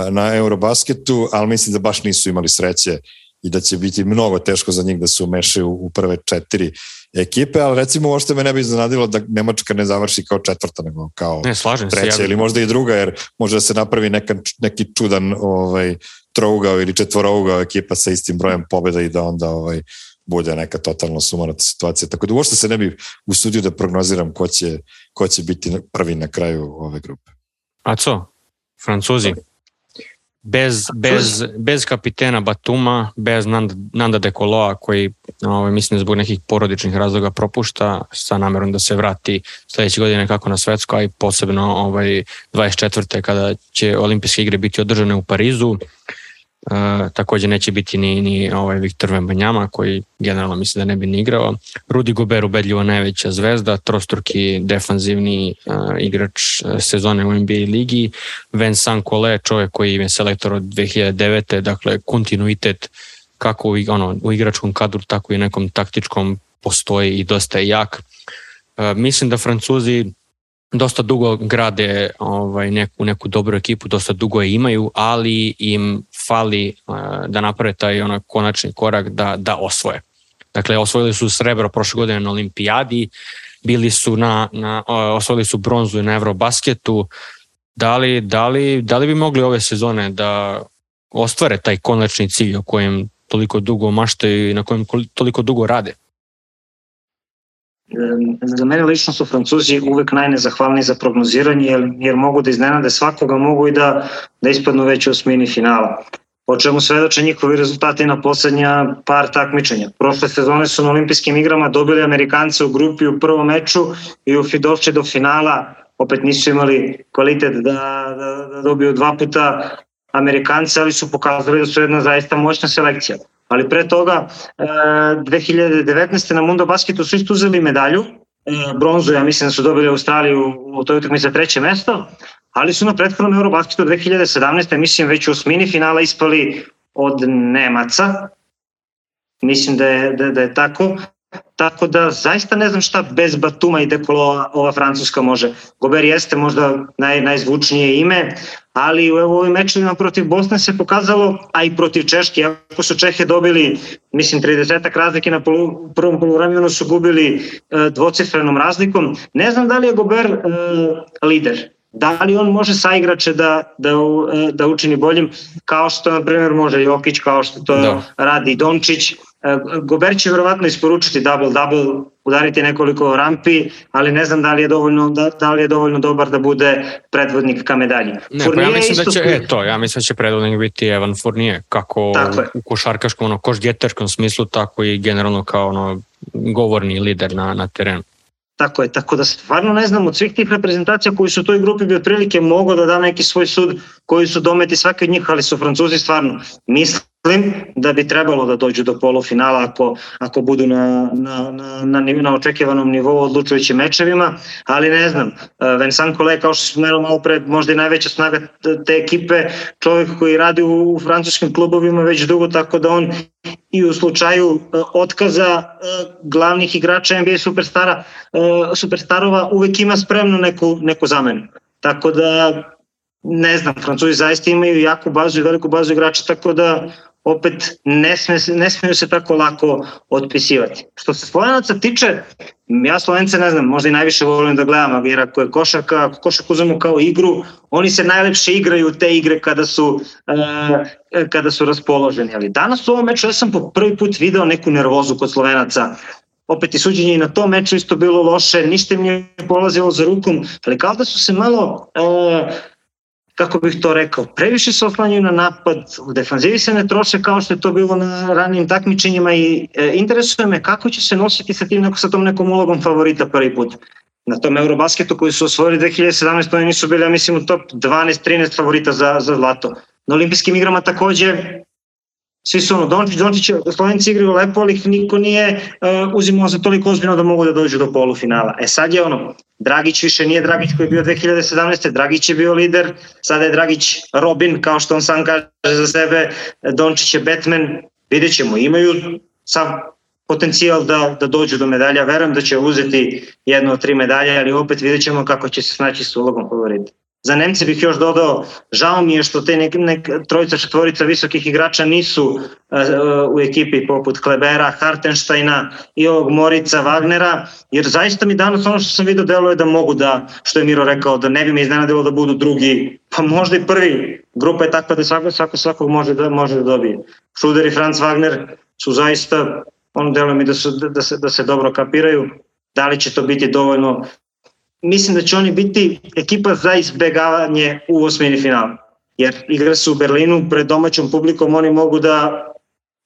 na Eurobasketu, ali mislim da baš nisu imali sreće i da će biti mnogo teško za njih da se umešaju u prve četiri ekipe, ali recimo uopšte me ne bi iznenadilo da Nemačka ne završi kao četvrta, nego kao ne, treća se, ja... ili možda i druga, jer može da se napravi neka, neki čudan ovaj, trougao ili četvorougao ekipa sa istim brojem pobjeda i da onda ovaj, bude neka totalno sumarata situacija. Tako da uopšte se ne bi usudio da prognoziram ko će, ko će biti prvi na kraju ove grupe. A co? Francuzi? Bez, bez, bez kapitena Batuma, bez Nanda, Nanda de Koloa koji ovaj, mislim zbog nekih porodičnih razloga propušta sa namerom da se vrati sledeće godine kako na svetsko, a i posebno ovaj, 24. kada će olimpijske igre biti održane u Parizu. Uh, Uh, takođe neće biti ni, ni ovaj Viktor Vembanjama koji generalno misli da ne bi ni igrao. Rudi Gober ubedljivo najveća zvezda, trostruki defanzivni uh, igrač sezone u NBA ligi. Vincent Collet, čovjek koji je selektor od 2009. Dakle, kontinuitet kako u, ono, u igračkom kadru, tako i nekom taktičkom postoji i dosta je jak. Uh, mislim da Francuzi dosta dugo grade ovaj, neku, neku dobru ekipu, dosta dugo je imaju, ali im fali uh, da naprave taj onaj konačni korak da, da osvoje. Dakle, osvojili su srebro prošle godine na olimpijadi, bili su na, na osvojili su bronzu na Eurobasketu, da li, da, li, da li bi mogli ove sezone da ostvare taj konačni cilj o kojem toliko dugo maštaju i na kojem toliko dugo rade? Za mene lično su Francuzi uvek najnezahvalniji za prognoziranje jer, jer mogu da iznenade svakoga, mogu i da, da ispadnu već u osmini finala. O čemu svedoče njihovi rezultati na poslednja par takmičenja. Prošle sezone su na olimpijskim igrama dobili Amerikance u grupi u prvom meču i u došli do finala, opet nisu imali kvalitet da, da, da dobiju dva puta Amerikance, ali su pokazali da su jedna zaista moćna selekcija ali pre toga 2019. E, na Mundo Basketu su isto uzeli medalju, e, bronzu, ja mislim da su dobili Australiju u toj utakmici za treće mesto, ali su na prethodnom Eurobasketu 2017. mislim već u osmini finala ispali od Nemaca, mislim da je, da, da je tako, tako da zaista ne znam šta bez Batuma i Dekolo ova Francuska može. Gober jeste možda naj, najzvučnije ime, ali u ovim mečevima protiv Bosne se pokazalo, a i protiv Češke, ako su Čehe dobili, mislim, 30 razlike na polu, prvom poluvremenu su gubili e, dvocifrenom razlikom. Ne znam da li je Gober e, lider. da li on može sa igrače da, da, da učini boljim, kao što na primjer može Jokić, kao što to da. radi Dončić, E, Gober će verovatno isporučiti double-double, udariti nekoliko rampi, ali ne znam da li je dovoljno, da, da li je dovoljno dobar da bude predvodnik ka medalji. Ne, Fournier pa ja mislim da će, e, to, ja mislim da će predvodnik biti Evan Fournier, kako u košarkaškom, ono, košgeterskom smislu, tako i generalno kao ono, govorni lider na, na terenu. Tako je, tako da stvarno ne znam od svih tih reprezentacija koji su u toj grupi bi otprilike mogo da da neki svoj sud koji su dometi svaki od njih, ali su Francuzi stvarno mislim da bi trebalo da dođu do polufinala ako, ako budu na, na, na, na, na očekivanom nivou odlučujućim mečevima, ali ne znam, Vincent Kole kao što smo malo pre, možda i najveća snaga te ekipe, čovjek koji radi u, u francuskim klubovima već dugo, tako da on i u slučaju e, otkaza e, glavnih igrača NBA superstara, e, superstarova uvek ima spremno neku, neku zamenu. Tako da ne znam, Francuzi zaista imaju jaku bazu i veliku bazu igrača, tako da opet ne, sme, ne smeju se tako lako otpisivati. Što se Slovenaca tiče, ja Slovence ne znam, možda i najviše volim da gledam, jer ako je košarka, ako košarku uzmemo kao igru, oni se najlepše igraju te igre kada su, uh, kada su raspoloženi. Ali danas u ovom meču ja sam po prvi put video neku nervozu kod Slovenaca opet i suđenje i na tom meču isto bilo loše, ništa mi je polazilo za rukom, ali kao da su se malo uh, kako bih to rekao, previše se oslanjaju na napad, u defanzivi se ne troše kao što je to bilo na ranijim takmičenjima i e, interesuje me kako će se nositi sa tim neko, sa tom nekom ulogom favorita prvi put. Na tom Eurobasketu koji su osvojili 2017. oni nisu bili, ja mislim, u top 12-13 favorita za, za zlato. Na olimpijskim igrama takođe svi su ono, Dončić, Dončić, Slovenci igraju lepo, ali niko nije uh, uzimao za toliko ozbiljno da mogu da dođu do polufinala. E sad je ono, Dragić više nije Dragić koji je bio 2017. Dragić je bio lider, sada je Dragić Robin, kao što on sam kaže za sebe, Dončić je Batman, vidjet ćemo, imaju sav potencijal da, da dođu do medalja, verujem da će uzeti jednu od tri medalje, ali opet vidjet ćemo kako će se snaći s ulogom favorita. Za Nemce bih još dodao, žao mi je što te nek, nek, trojica, četvorica visokih igrača nisu uh, u ekipi poput Klebera, Hartensteina i ovog Morica Wagnera, jer zaista mi danas ono što sam vidio deluje da mogu da, što je Miro rekao, da ne bi me iznenadilo da budu drugi, pa možda i prvi. Grupa je takva da svako, svako svakog može da, može da dobije. Šuder i Franz Wagner su zaista, ono deluje mi da, su, da, se, da se dobro kapiraju, da li će to biti dovoljno mislim da će oni biti ekipa za izbegavanje u osmini finala. Jer igra su u Berlinu pred domaćom publikom, oni mogu da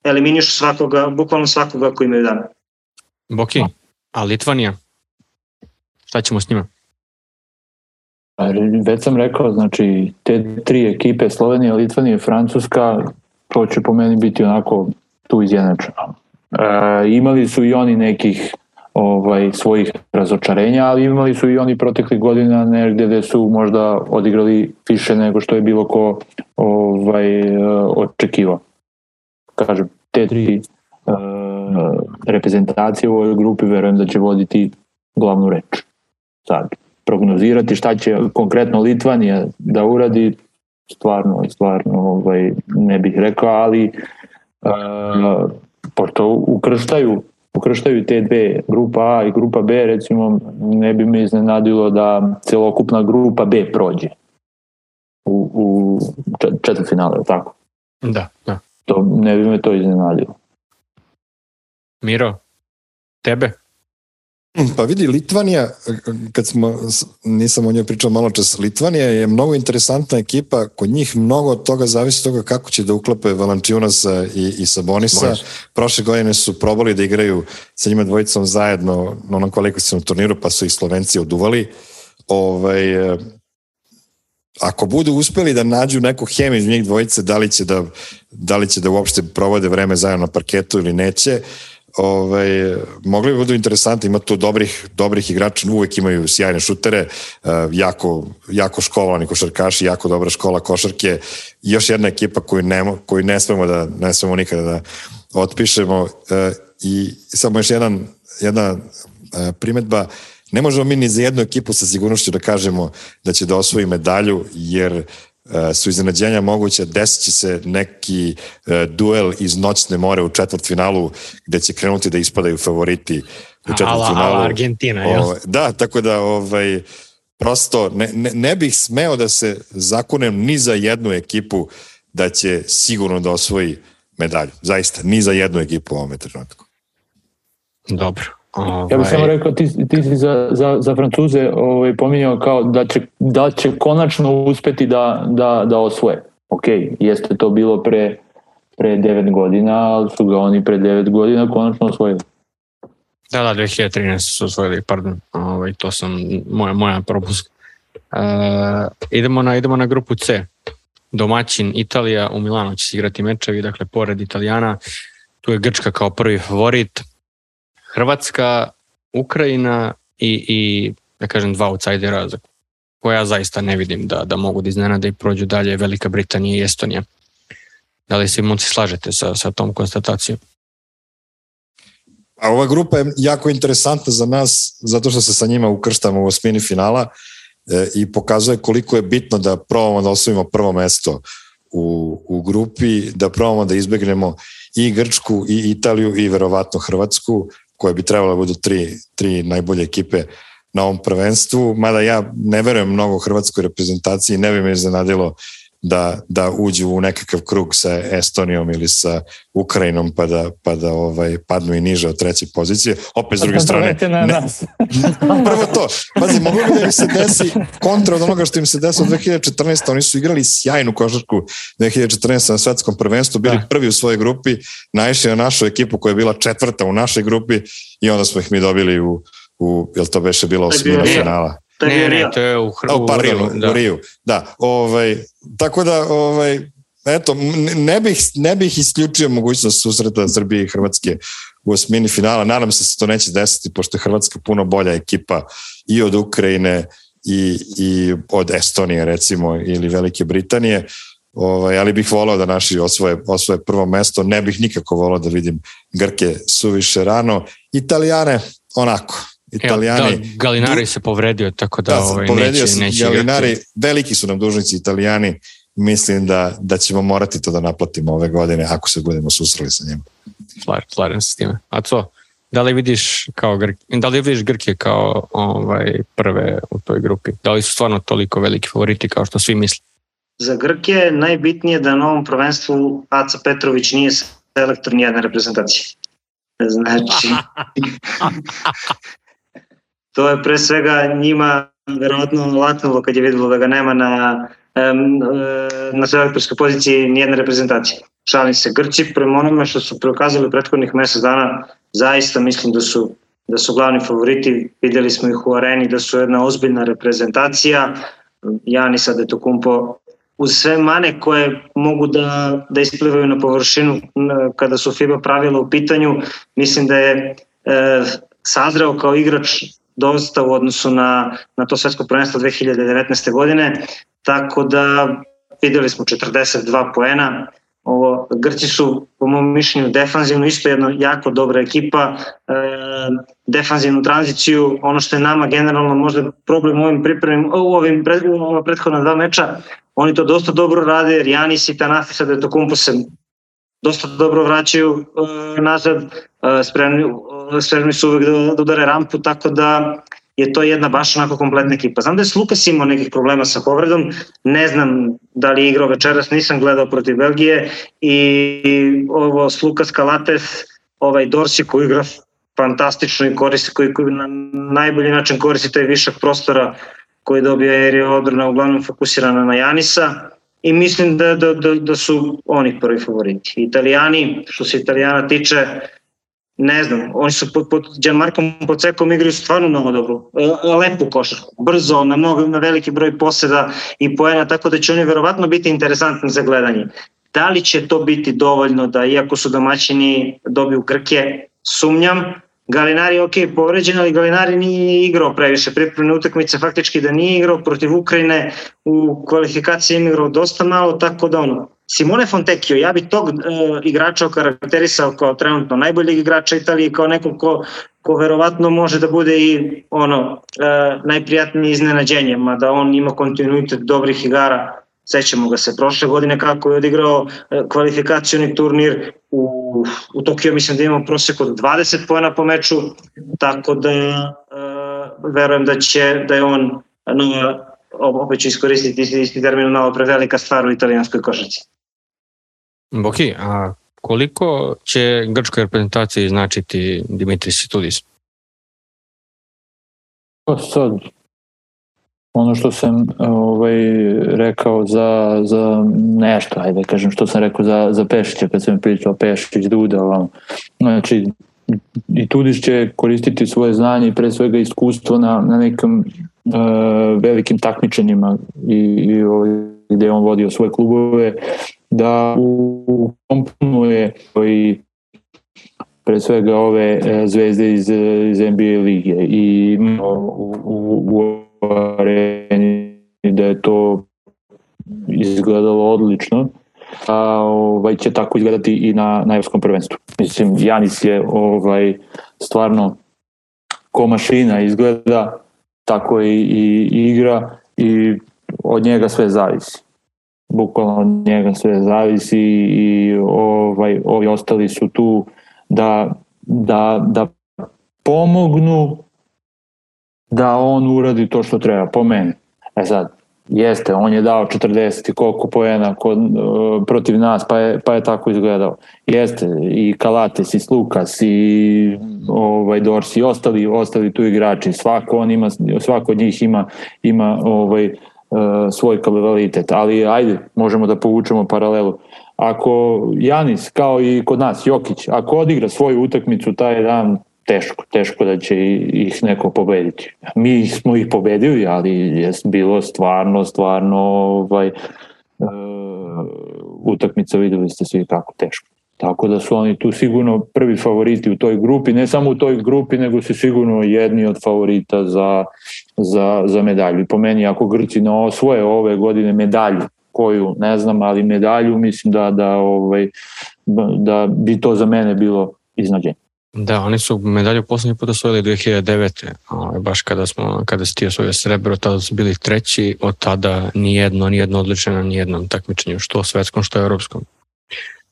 eliminišu svakoga, bukvalno svakoga ko imaju dana. Boki, a Litvanija? Šta ćemo s njima? Pa, već sam rekao, znači te tri ekipe, Slovenija, Litvanija i Francuska, to će po meni biti onako tu izjednačeno. E, imali su i oni nekih ovaj, svojih razočarenja, ali imali su i oni proteklih godina negde gde su možda odigrali više nego što je bilo ko ovaj, očekivao. Kažem, te tri uh, reprezentacije u ovoj grupi verujem da će voditi glavnu reč. Sad, prognozirati šta će konkretno Litvanija da uradi, stvarno, stvarno ovaj, ne bih rekao, ali uh, pošto ukrštaju ukrštaju te dve, grupa A i grupa B, recimo ne bi me iznenadilo da celokupna grupa B prođe u, u četvrtfinale, tako? Da, da. To, ne bi me to iznenadilo. Miro, tebe? Pa vidi, Litvanija, kad smo, nisam o njoj pričao malo čas, Litvanija je mnogo interesantna ekipa, kod njih mnogo od toga zavisi toga kako će da uklape Valančiunasa i, i Sabonisa. Boris. Prošle godine su probali da igraju sa njima dvojicom zajedno na onom kvalifikacijnom turniru, pa su ih Slovenci oduvali. Ovaj, ako budu uspeli da nađu neku hemiju iz njih dvojice, da li će da, da li će da uopšte provode vreme zajedno na parketu ili neće, uh, ovaj, mogli bi budu interesanti, ima tu dobrih, dobrih igrača, uvek imaju sjajne šutere, uh, jako, jako školovani košarkaši, jako dobra škola košarke. Još jedna ekipa koju ne, koju ne smemo da ne smemo nikada da otpišemo uh, i samo još jedan, jedna uh, primetba, ne možemo mi ni za jednu ekipu sa sigurnošću da kažemo da će da osvoji medalju, jer E, su iznenađenja moguće, desit će se neki e, duel iz noćne more u četvrtfinalu gde će krenuti da ispadaju favoriti u četvrtfinalu. Ala, ala Argentina, jel? Ovaj, da, tako da ovaj, prosto ne, ne, ne bih smeo da se zakunem ni za jednu ekipu da će sigurno da osvoji medalju. Zaista, ni za jednu ekipu u ovome trenutku. Dobro. Ovaj... Ja bih samo rekao, ti, ti si za, za, za Francuze ovaj, pominjao kao da će, da će konačno uspeti da, da, da osvoje. Ok, jeste to bilo pre, pre 9 godina, ali su ga oni pre 9 godina konačno osvojili. Da, da, 2013 su osvojili, pardon, ovaj, to sam, moja, moja propust. Uh, idemo, na, idemo na grupu C. Domaćin Italija u Milanu će se igrati mečevi, dakle, pored Italijana, tu je Grčka kao prvi favorit, Hrvatska, Ukrajina i, i da kažem dva outsidera za koja zaista ne vidim da, da mogu da iznenade i prođu dalje Velika Britanija i Estonija. Da li se moci slažete sa, sa tom konstatacijom? A ova grupa je jako interesantna za nas zato što se sa njima ukrštamo u osmini finala e, i pokazuje koliko je bitno da probamo da osvojimo prvo mesto u, u grupi, da probamo da izbegnemo i Grčku i Italiju i verovatno Hrvatsku koje bi trebalo da budu tri, tri najbolje ekipe na ovom prvenstvu, mada ja ne verujem mnogo hrvatskoj reprezentaciji, ne bi me iznenadilo da, da uđu u nekakav krug sa Estonijom ili sa Ukrajinom pa da, pa da ovaj, padnu i niže od treće pozicije. Opet s druge strane... Na ne, prvo to. Pazi, mogu bi da im se desi kontra od onoga što im se desilo 2014. Oni su igrali sjajnu košarku 2014. na svetskom prvenstvu, bili da. prvi u svojoj grupi, naišli na našu ekipu koja je bila četvrta u našoj grupi i onda smo ih mi dobili u, u jel to beše bilo osmina finala? Ne, ne, to je u, Hr u, pardon, u, da. u Riju. Da, ovaj, tako da, ovaj, eto, ne bih, ne bih isključio mogućnost susreta Srbije i Hrvatske u osmini finala. Nadam se da se to neće desiti, pošto je Hrvatska puno bolja ekipa i od Ukrajine i, i od Estonije, recimo, ili Velike Britanije. Ovaj, ali bih volao da naši osvoje, osvoje prvo mesto. Ne bih nikako volao da vidim Grke suviše rano. Italijane, onako, Italijani... da, Galinari se povredio, tako da, da ovaj, povredio neće, neće Galinari, igrati. veliki su nam dužnici Italijani, mislim da, da ćemo morati to da naplatimo ove godine ako se budemo susreli sa njima. Slažem se s time. A co? Da li vidiš kao Grk, da li vidiš Grke kao ovaj prve u toj grupi? Da li su stvarno toliko veliki favoriti kao što svi misle? Za Grke najbitnije da na ovom prvenstvu Aca Petrović nije selektor nijedne reprezentacije. Znači, to je pre svega njima verovatno latnulo kad je videlo da ga nema na, na selektorskoj poziciji nijedne reprezentacije. Šalim se, Grci prema onome što su prokazali prethodnih mesec dana, zaista mislim da su da su glavni favoriti, videli smo ih u areni da su jedna ozbiljna reprezentacija, Janis Adetokumpo uz sve mane koje mogu da, da isplivaju na površinu kada su FIBA pravila u pitanju, mislim da je e, sazreo kao igrač dosta u odnosu na, na to svetsko prvenstvo 2019. godine, tako da videli smo 42 poena, Ovo, Grci su, po mom mišljenju, defanzivno isto jedna jako dobra ekipa, e, defanzivnu tranziciju, ono što je nama generalno možda problem u ovim pripremim, u ovim pred, u ova prethodna dva meča, oni to dosta dobro rade, jer Janis i Tanafisa da to kumpu se dosta dobro vraćaju e, nazad, e, spremni, spremni su uvek da, da udare rampu, tako da je to jedna baš onako kompletna ekipa. Znam da je Lukas imao nekih problema sa povredom, ne znam da li je igrao večeras, nisam gledao protiv Belgije i ovo Lukas Kalates, ovaj Dorsi koji igra fantastično i koristi, koji, koji na najbolji način koristi taj višak prostora koji dobija jer je odbrana uglavnom fokusirana na Janisa i mislim da, da, da, da su oni prvi favoriti. Italijani, što se Italijana tiče, ne znam, oni su pod, pod Gianmarkom Pocekom igraju stvarno mnogo dobro, e, lepu košarku, brzo, na, mnogo, na veliki broj poseda i poena, tako da će oni verovatno biti interesantni za gledanje. Da li će to biti dovoljno da, iako su domaćini, dobiju Grke, sumnjam, Galinari je ok povređen, ali Galinari nije igrao previše. Pripremne utakmice, faktički da nije igrao protiv Ukrajine, u kvalifikaciji je igrao dosta malo, tako da ono, Simone Fontecchio, ja bi tog e, igrača okarakterisao kao trenutno najboljeg igrača Italije, kao nekog ko, ko verovatno može da bude i ono e, najprijatnije iznenađenje, mada on ima kontinuitet dobrih igara Sećamo ga se prošle godine kako je odigrao e, kvalifikacioni turnir u, u Tokio, mislim da imamo prosek od 20 pojena po meču, tako da e, verujem da će da je on nova, opet ću iskoristiti isti, isti termin, nova prevelika stvar u italijanskoj košarci. Ok, a koliko će grčkoj reprezentaciji značiti Dimitris Situdis? Pa sad, ono što sam ovaj, rekao za, za nešto, ajde kažem što sam rekao za, za Pešića kad sam pričao Pešić, Duda, vam. znači i Tudiš će koristiti svoje znanje i pre svega iskustvo na, na nekim uh, velikim takmičenjima i, i ovaj, gde on vodio svoje klubove da ukomponuje i pre svega ove e, zvezde iz, iz NBA lige i u, u, u areni da je to izgledalo odlično a ovaj će tako izgledati i na na evropskom prvenstvu. Mislim Janis je ovaj stvarno ko mašina izgleda tako i, i igra i od njega sve zavisi. Bukvalno od njega sve zavisi i ovaj ovi ostali su tu da da da pomognu da on uradi to što treba, po meni. E sad, jeste, on je dao 40 i koliko poena kod, uh, protiv nas, pa je, pa je tako izgledao. Jeste, i Kalates, i Slukas, i ovaj, Dors, i ostali, ostali tu igrači. Svako, on ima, svako od njih ima, ima ovaj, svoj kvalitet. Ali ajde, možemo da povučemo paralelu. Ako Janis, kao i kod nas, Jokić, ako odigra svoju utakmicu taj dan, teško, teško da će ih neko pobediti. Mi smo ih pobedili, ali je bilo stvarno, stvarno ovaj, uh, utakmica videli ste svi kako teško. Tako da su oni tu sigurno prvi favoriti u toj grupi, ne samo u toj grupi, nego su sigurno jedni od favorita za, za, za medalju. Po meni, ako Grci ne osvoje ove godine medalju, koju ne znam, ali medalju mislim da, da, ovaj, da bi to za mene bilo iznađenje. Da, oni su medalju poslednji put osvojili 2009. Ovaj, baš kada, smo, kada si ti osvojio srebro, tada su bili treći, od tada nijedno, nijedno odličeno, nijednom takmičenju, što svetskom, što evropskom.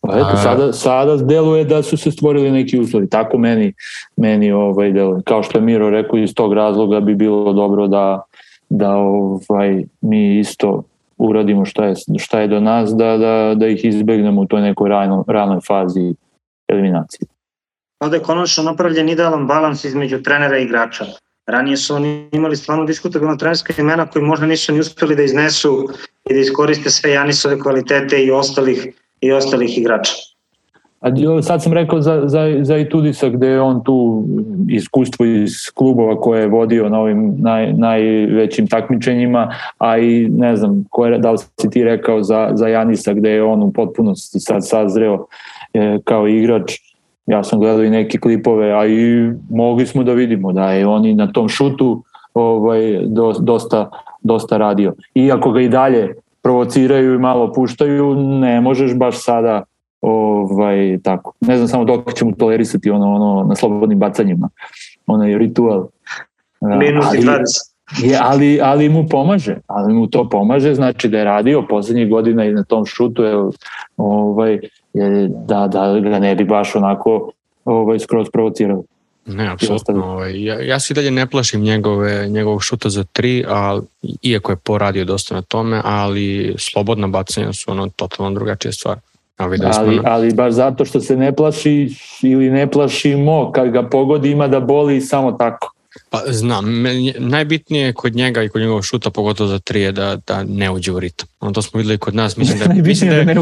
Pa eto, sada, sada deluje da su se stvorili neki uslovi. Tako meni, meni ovaj deluje. Kao što je Miro rekao, iz tog razloga bi bilo dobro da, da ovaj, mi isto uradimo šta je, šta je do nas, da, da, da ih izbegnemo u toj nekoj ranoj, ranoj fazi eliminacije ovde je konačno napravljen idealan balans između trenera i igrača. Ranije su oni imali stvarno diskutabilna trenerska imena koji možda nisu ni uspeli da iznesu i da iskoriste sve Janisove kvalitete i ostalih, i ostalih igrača. A sad sam rekao za, za, za Itudisa gde je on tu iskustvo iz klubova koje je vodio na ovim naj, najvećim takmičenjima, a i ne znam, ko je, da li si ti rekao za, za Janisa gde je on u potpunosti sad sazreo e, kao igrač ja sam gledao i neke klipove, a i mogli smo da vidimo da je oni na tom šutu ovaj, dosta, dosta radio. Iako ga i dalje provociraju i malo puštaju, ne možeš baš sada ovaj, tako. Ne znam samo dok ćemo tolerisati ono, ono na slobodnim bacanjima. Onaj ritual. Minus ali, 20. Je, ali, ali mu pomaže, ali mu to pomaže, znači da je radio poslednjih godina i na tom šutu je, ovaj, je, da, da ga ne bi baš onako ovaj, skroz provocirao. Ne, apsolutno. Ovaj, ja, ja se dalje ne plašim njegove, njegovog šuta za tri, a, iako je poradio dosta na tome, ali slobodna bacanja su ono totalno drugačija stvar. A ali, ali baš zato što se ne plaši ili ne plašimo, kad ga pogodi ima da boli samo tako. Pa znam, najbitnije kod njega i kod njegovog šuta, pogotovo za tri, je da, da ne uđe u ritam. Ono to smo videli kod nas, mislim da je, mislim da je, da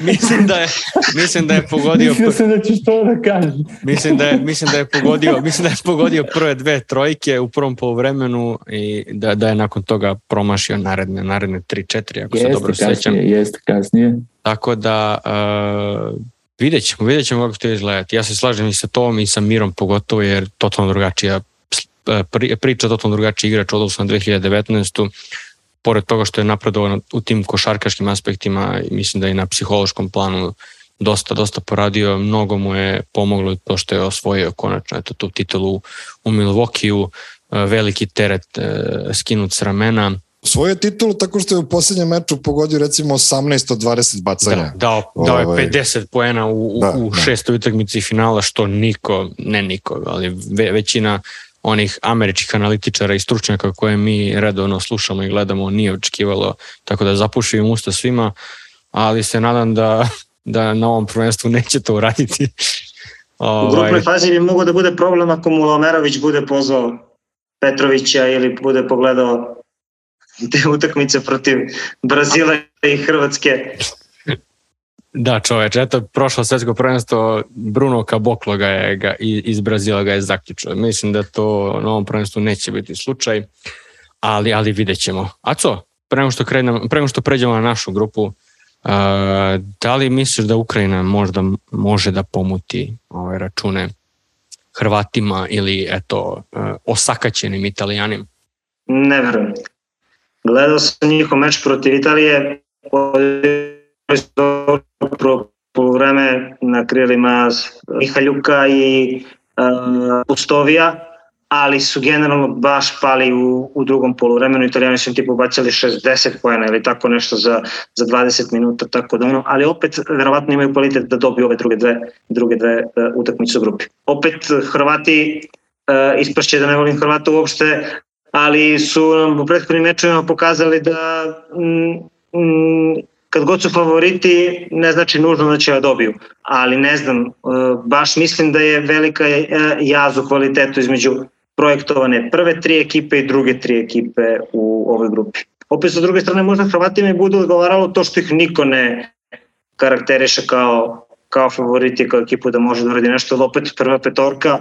mislim da je, mislim da je pogodio... Mislio sam da ćeš to da kažeš. mislim da je, mislim da je pogodio, mislim da je pogodio prve dve trojke u prvom polovremenu i da, da je nakon toga promašio naredne, naredne 3-4, ako jeste, se dobro kasnije, sećam. Jeste kasnije. Tako da, uh, vidjet ćemo, vidjet ćemo kako to izgledati. Ja se slažem i sa tom i sa Mirom pogotovo jer totalno drugačija priča totalno drugačiji igrač odnosno na 2019 pored toga što je napredovao u tim košarkaškim aspektima, mislim da i na psihološkom planu dosta, dosta poradio, mnogo mu je pomoglo to što je osvojio konačno eto, tu titulu u Milvokiju, veliki teret e, skinut s ramena. Svoje titulu tako što je u poslednjem meču pogodio recimo 18 od 20 bacanja. Da, dao, dao je 50 ovaj. poena u, da, u da. šestoj utakmici finala, što niko, ne niko, ali ve, većina onih američkih analitičara i stručnjaka koje mi redovno slušamo i gledamo nije očekivalo, tako da zapušim usta svima, ali se nadam da, da na ovom prvenstvu neće to uraditi. U grupnoj ovaj. fazi bi mogo da bude problem ako mu Lomerović bude pozvao Petrovića ili bude pogledao te utakmice protiv Brazila i Hrvatske. Da, čoveč, eto, prošlo svetsko prvenstvo, Bruno Caboclo ga je, ga, iz Brazila ga je zaključio. Mislim da to na ovom prvenstvu neće biti slučaj, ali, ali vidjet ćemo. A co, prema što, krenemo, prema što pređemo na našu grupu, uh, da li misliš da Ukrajina možda može da pomuti ove račune Hrvatima ili eto, uh, osakaćenim Italijanima? Ne verujem. Gledao sam njihov meč protiv Italije, po vreme na krilima Mihaljuka i Pustovija, ali su generalno baš pali u, u drugom poluvremenu. Italijani su im tipu bacili 60 pojena ili tako nešto za, za 20 minuta, tako da ono, ali opet verovatno imaju kvalitet da dobiju ove druge dve, druge dve uh, utakmice u grupi. Opet Hrvati, uh, ispašće da ne volim Hrvata uopšte, ali su nam u prethodnim mečevima pokazali da mm, mm, kad god su favoriti ne znači nužno da će da dobiju, ali ne znam, e, baš mislim da je velika e, jaz u kvalitetu između projektovane prve tri ekipe i druge tri ekipe u ovoj grupi. Opet sa druge strane možda Hrvatima bude odgovaralo to što ih niko ne karakteriše kao, kao favoriti, kao ekipu da može da uradi nešto, ali opet prva petorka,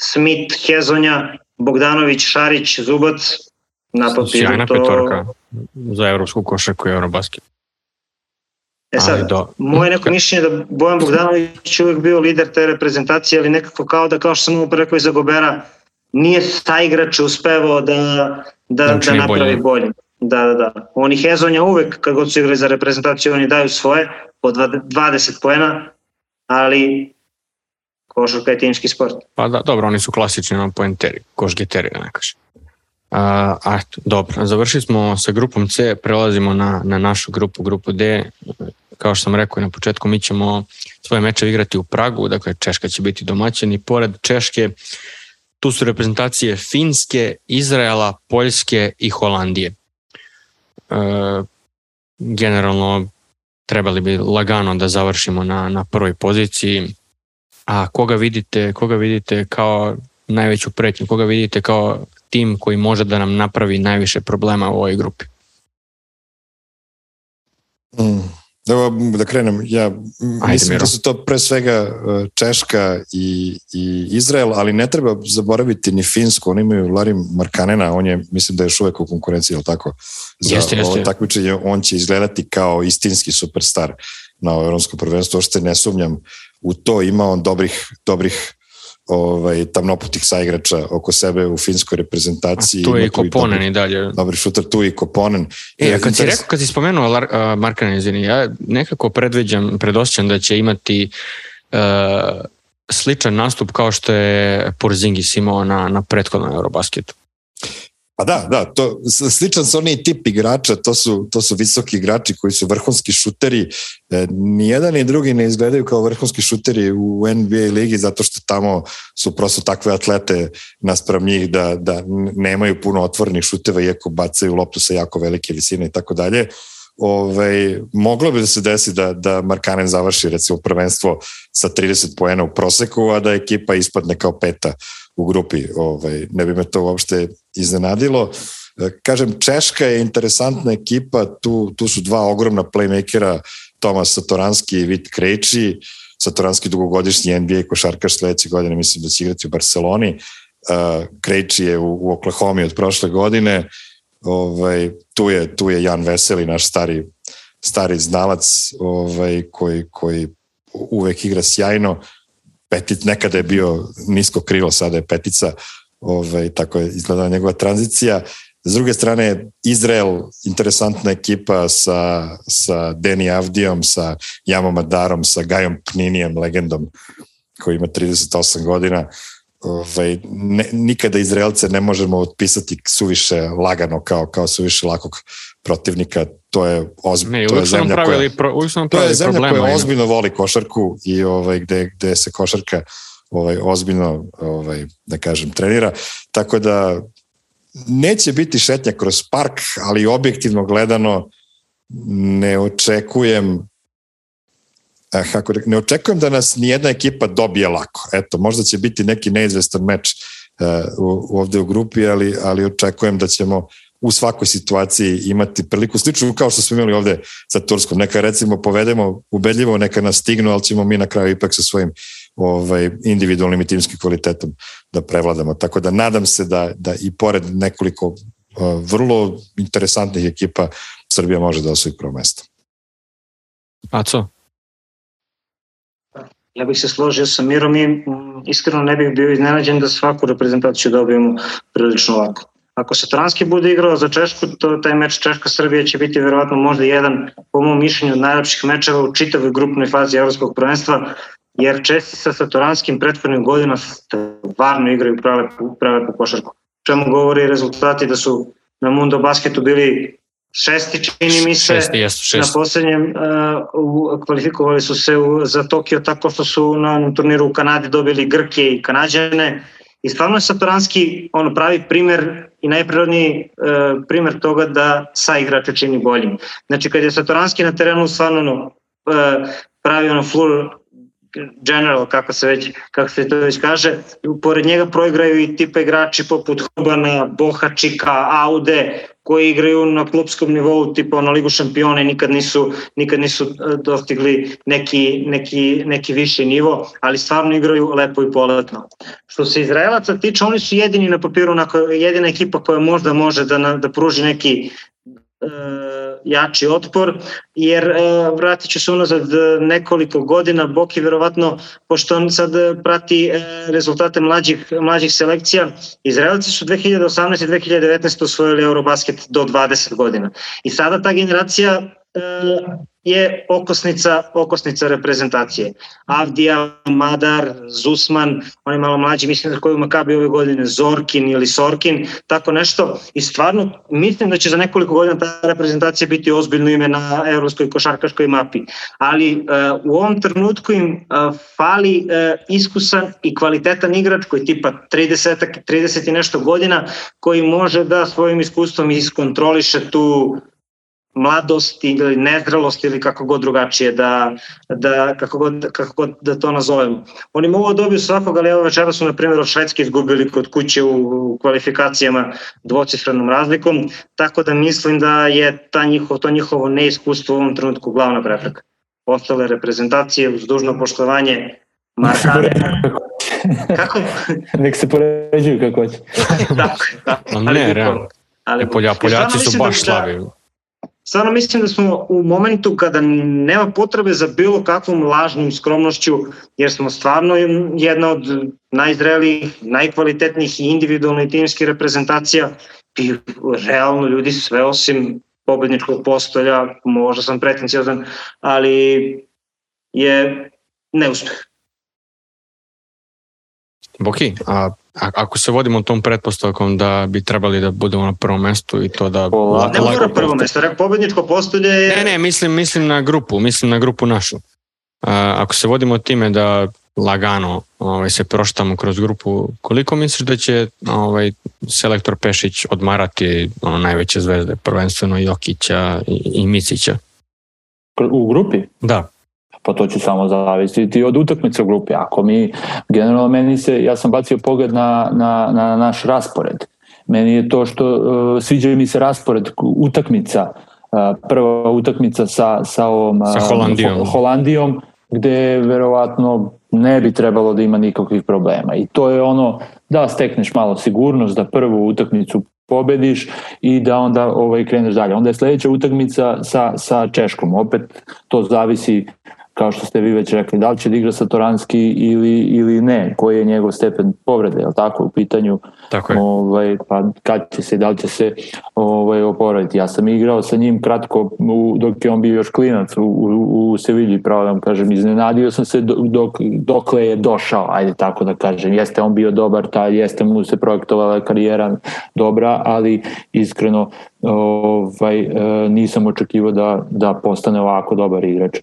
Smith, Hezonja, Bogdanović, Šarić, Zubac, na papiru. Sjajna to... petorka za evropsku košarku i Eurobasket. E sad, do... moje neko mišljenje da Bojan Bogdanović uvek bio lider te reprezentacije, ali nekako kao da, kao što sam ovo rekao za Gobera, nije ta igrač uspevao da, da, da, da napravi bolje. bolje. Da, da, da. Oni Hezonja uvek, kad god su igrali za reprezentaciju, oni daju svoje, po 20 poena, ali košarka je timski sport. Pa da, dobro, oni su klasični na poenteri, košgeteri, da ne kažem. A, a, dobro, završili smo sa grupom C, prelazimo na, na našu grupu, grupu D. Kao što sam rekao na početku, mi ćemo svoje meče igrati u Pragu, dakle Češka će biti domaćin i pored Češke tu su reprezentacije Finske, Izraela, Poljske i Holandije. E, generalno trebali bi lagano da završimo na, na prvoj poziciji. A koga vidite, koga vidite kao najveću pretnju, koga vidite kao tim koji može da nam napravi najviše problema u ovoj grupi? Mm. Da, da krenem, ja Ajde, mislim Miro. da su to pre svega e, Češka i, i Izrael, ali ne treba zaboraviti ni Finsku, oni imaju Lari Markanena, on je, mislim da je još uvek u konkurenciji, ali tako? Za jeste, jeste. ovo takmičenje, on će izgledati kao istinski superstar na evropskom prvenstvu, ošte ne sumnjam u to, ima on dobrih, dobrih ovaj, tamnoputih saigrača oko sebe u finskoj reprezentaciji. A tu je i Koponen i dalje. Dobri šuter, tu je i Koponen. E, a kad si rekao, kad si spomenuo uh, Marka izvini, ja nekako predviđam, predosjećam da će imati uh, sličan nastup kao što je Porzingis imao na, na prethodnom Eurobasketu. Pa da, da, to, sličan su oni tip igrača, to su, to su visoki igrači koji su vrhunski šuteri. E, nijedan ni drugi ne izgledaju kao vrhunski šuteri u NBA ligi zato što tamo su prosto takve atlete naspram njih da, da nemaju puno otvorenih šuteva iako bacaju loptu sa jako velike visine i tako dalje. Ove, moglo bi da se desi da, da Markanen završi recimo prvenstvo sa 30 poena u proseku, a da ekipa ispadne kao peta u grupi. Ovaj, ne bi me to uopšte iznenadilo. E, kažem, Češka je interesantna ekipa, tu, tu su dva ogromna playmakera, Tomas Satoranski i Vit Krejči, Satoranski dugogodišnji NBA košarkaš sledeće godine, mislim da će igrati u Barceloni, uh, Krejči je u, u Oklahoma od prošle godine, ovaj, tu, je, tu je Jan Veseli, naš stari, stari znalac ovaj, koji, koji uvek igra sjajno, Petit, nekada je bio nisko krilo, sada je petica, ovaj, tako je izgledala njegova tranzicija. S druge strane, Izrael, interesantna ekipa sa, sa Deni Avdijom, sa Jamom Adarom, sa Gajom Pninijem, legendom, koji ima 38 godina. Ovaj, ne, nikada Izraelce ne možemo otpisati suviše lagano kao, kao suviše lakog protivnika, to je ozbiljno. Ne, to je zemlja pravili, koja, pro, to je zemlja koja ozbiljno voli košarku i ovaj, gde, gde se košarka ovaj, ozbiljno, ovaj, da kažem, trenira. Tako da neće biti šetnja kroz park, ali objektivno gledano ne očekujem eh, kako ne očekujem da nas nijedna ekipa dobije lako. Eto, možda će biti neki neizvestan meč uh, ovde u grupi, ali, ali očekujem da ćemo u svakoj situaciji imati priliku sličnu kao što smo imali ovde sa Turskom. Neka recimo povedemo ubedljivo, neka nas stignu, ali ćemo mi na kraju ipak sa svojim ovaj, individualnim i timskim kvalitetom da prevladamo. Tako da nadam se da, da i pored nekoliko uh, vrlo interesantnih ekipa Srbija može da osvoji prvo mesto. Aco? Ja bih se složio sa Mirom i iskreno ne bih bio iznenađen da svaku reprezentaciju dobijemo prilično lako. Ako se Transki bude igrao za Češku, to, taj meč Češka-Srbija će biti verovatno možda jedan, po mom mišljenju, od najlepših mečeva u čitavoj grupnoj fazi Evropskog prvenstva, jer Česi sa Satoranskim prethodnim godina stvarno igraju prave po košarku. Čemu govori rezultati da su na Mundo basketu bili šesti čini mi se šesti, jesu, šesti. na poslednjem uh, kvalifikovali su se u, za Tokio tako što su na turniru u Kanadi dobili Grke i Kanadjane i stvarno je Satoranski ono pravi primer i najprirodniji uh, primer toga da sa igrače čini boljim. Znači kad je Satoranski na terenu stvarno ono, uh, pravi ono full general, kako se već, kako se to već kaže, pored njega proigraju i tipa igrači poput Hubana, Bohačika, Aude, koji igraju na klubskom nivou tipa na ligu šampiona i nikad nisu, nikad nisu e, dostigli neki, neki, neki viši nivo, ali stvarno igraju lepo i poletno. Što se Izraelaca tiče, oni su jedini na papiru, onako, jedina ekipa koja možda može da, da pruži neki jači otpor, jer e, vratit ću se unazad nekoliko godina, Boki verovatno, pošto on sad prati e, rezultate mlađih, mlađih selekcija, Izraelci su 2018. i 2019. osvojili Eurobasket do 20 godina. I sada ta generacija e, je okosnica, okosnica reprezentacije. Avdija, Madar, Zusman, oni malo mlađi, mislim da koju Makabi ove godine, Zorkin ili Sorkin, tako nešto. I stvarno mislim da će za nekoliko godina ta reprezentacija biti ozbiljno ime na evropskoj košarkaškoj mapi. Ali uh, u ovom trenutku im uh, fali uh, iskusan i kvalitetan igrač koji tipa 30, 30 i nešto godina koji može da svojim iskustvom iskontroliše tu mladost ili nezrelost ili kako god drugačije da, da kako, god, kako god da to nazovemo. Oni mogu da dobiju svakog, ali evo večera su na primjer od Švedske izgubili kod kuće u kvalifikacijama dvocifrenom razlikom, tako da mislim da je ta njihov, to njihovo neiskustvo u ovom trenutku glavna prepreka. Ostale reprezentacije uz dužno poštovanje Markane. kako? Nek se poređuju kako će. tako, tako. Ne, realno. Ali, Polja, Poljaci su baš da, slavi stvarno mislim da smo u momentu kada nema potrebe za bilo kakvom lažnom skromnošću, jer smo stvarno jedna od najzrelijih, najkvalitetnijih i individualno i timskih reprezentacija i realno ljudi sve osim pobedničkog postolja, možda sam pretenciozan, ali je neuspeh. Boki, a ako se vodimo tom pretpostavkom da bi trebali da budemo na prvom mestu i to da... La, ne mora prvo mesto, pobedničko postolje je... Ne, ne, mislim, mislim na grupu, mislim na grupu našu. A, ako se vodimo time da lagano ovaj, se proštamo kroz grupu, koliko misliš da će ovaj, selektor Pešić odmarati ono, najveće zvezde, prvenstveno Jokića i, i Micića? U grupi? Da pa to će samo zavisiti od utakmice u grupi. Ako mi, generalno meni se, ja sam bacio pogled na, na, na naš raspored. Meni je to što uh, sviđa mi se raspored utakmica, uh, prva utakmica sa, sa ovom uh, sa Holandijom. Holandijom, gde verovatno ne bi trebalo da ima nikakvih problema. I to je ono da stekneš malo sigurnost, da prvu utakmicu pobediš i da onda ovaj kreneš dalje. Onda je sledeća utakmica sa, sa Češkom. Opet to zavisi kao što ste vi već rekli, da li će da igra Satoranski ili, ili ne, koji je njegov stepen povrede, je li tako, u pitanju, tako je. ovaj, pa kad će se, da li će se ovaj, oporaviti. Ja sam igrao sa njim kratko u, dok je on bio još klinac u, u, u Sevilji, pravo da vam kažem, iznenadio sam se dok, dokle je došao, ajde tako da kažem, jeste on bio dobar, ta, jeste mu se projektovala karijera dobra, ali iskreno ovaj, e, nisam očekivao da, da postane ovako dobar igrač.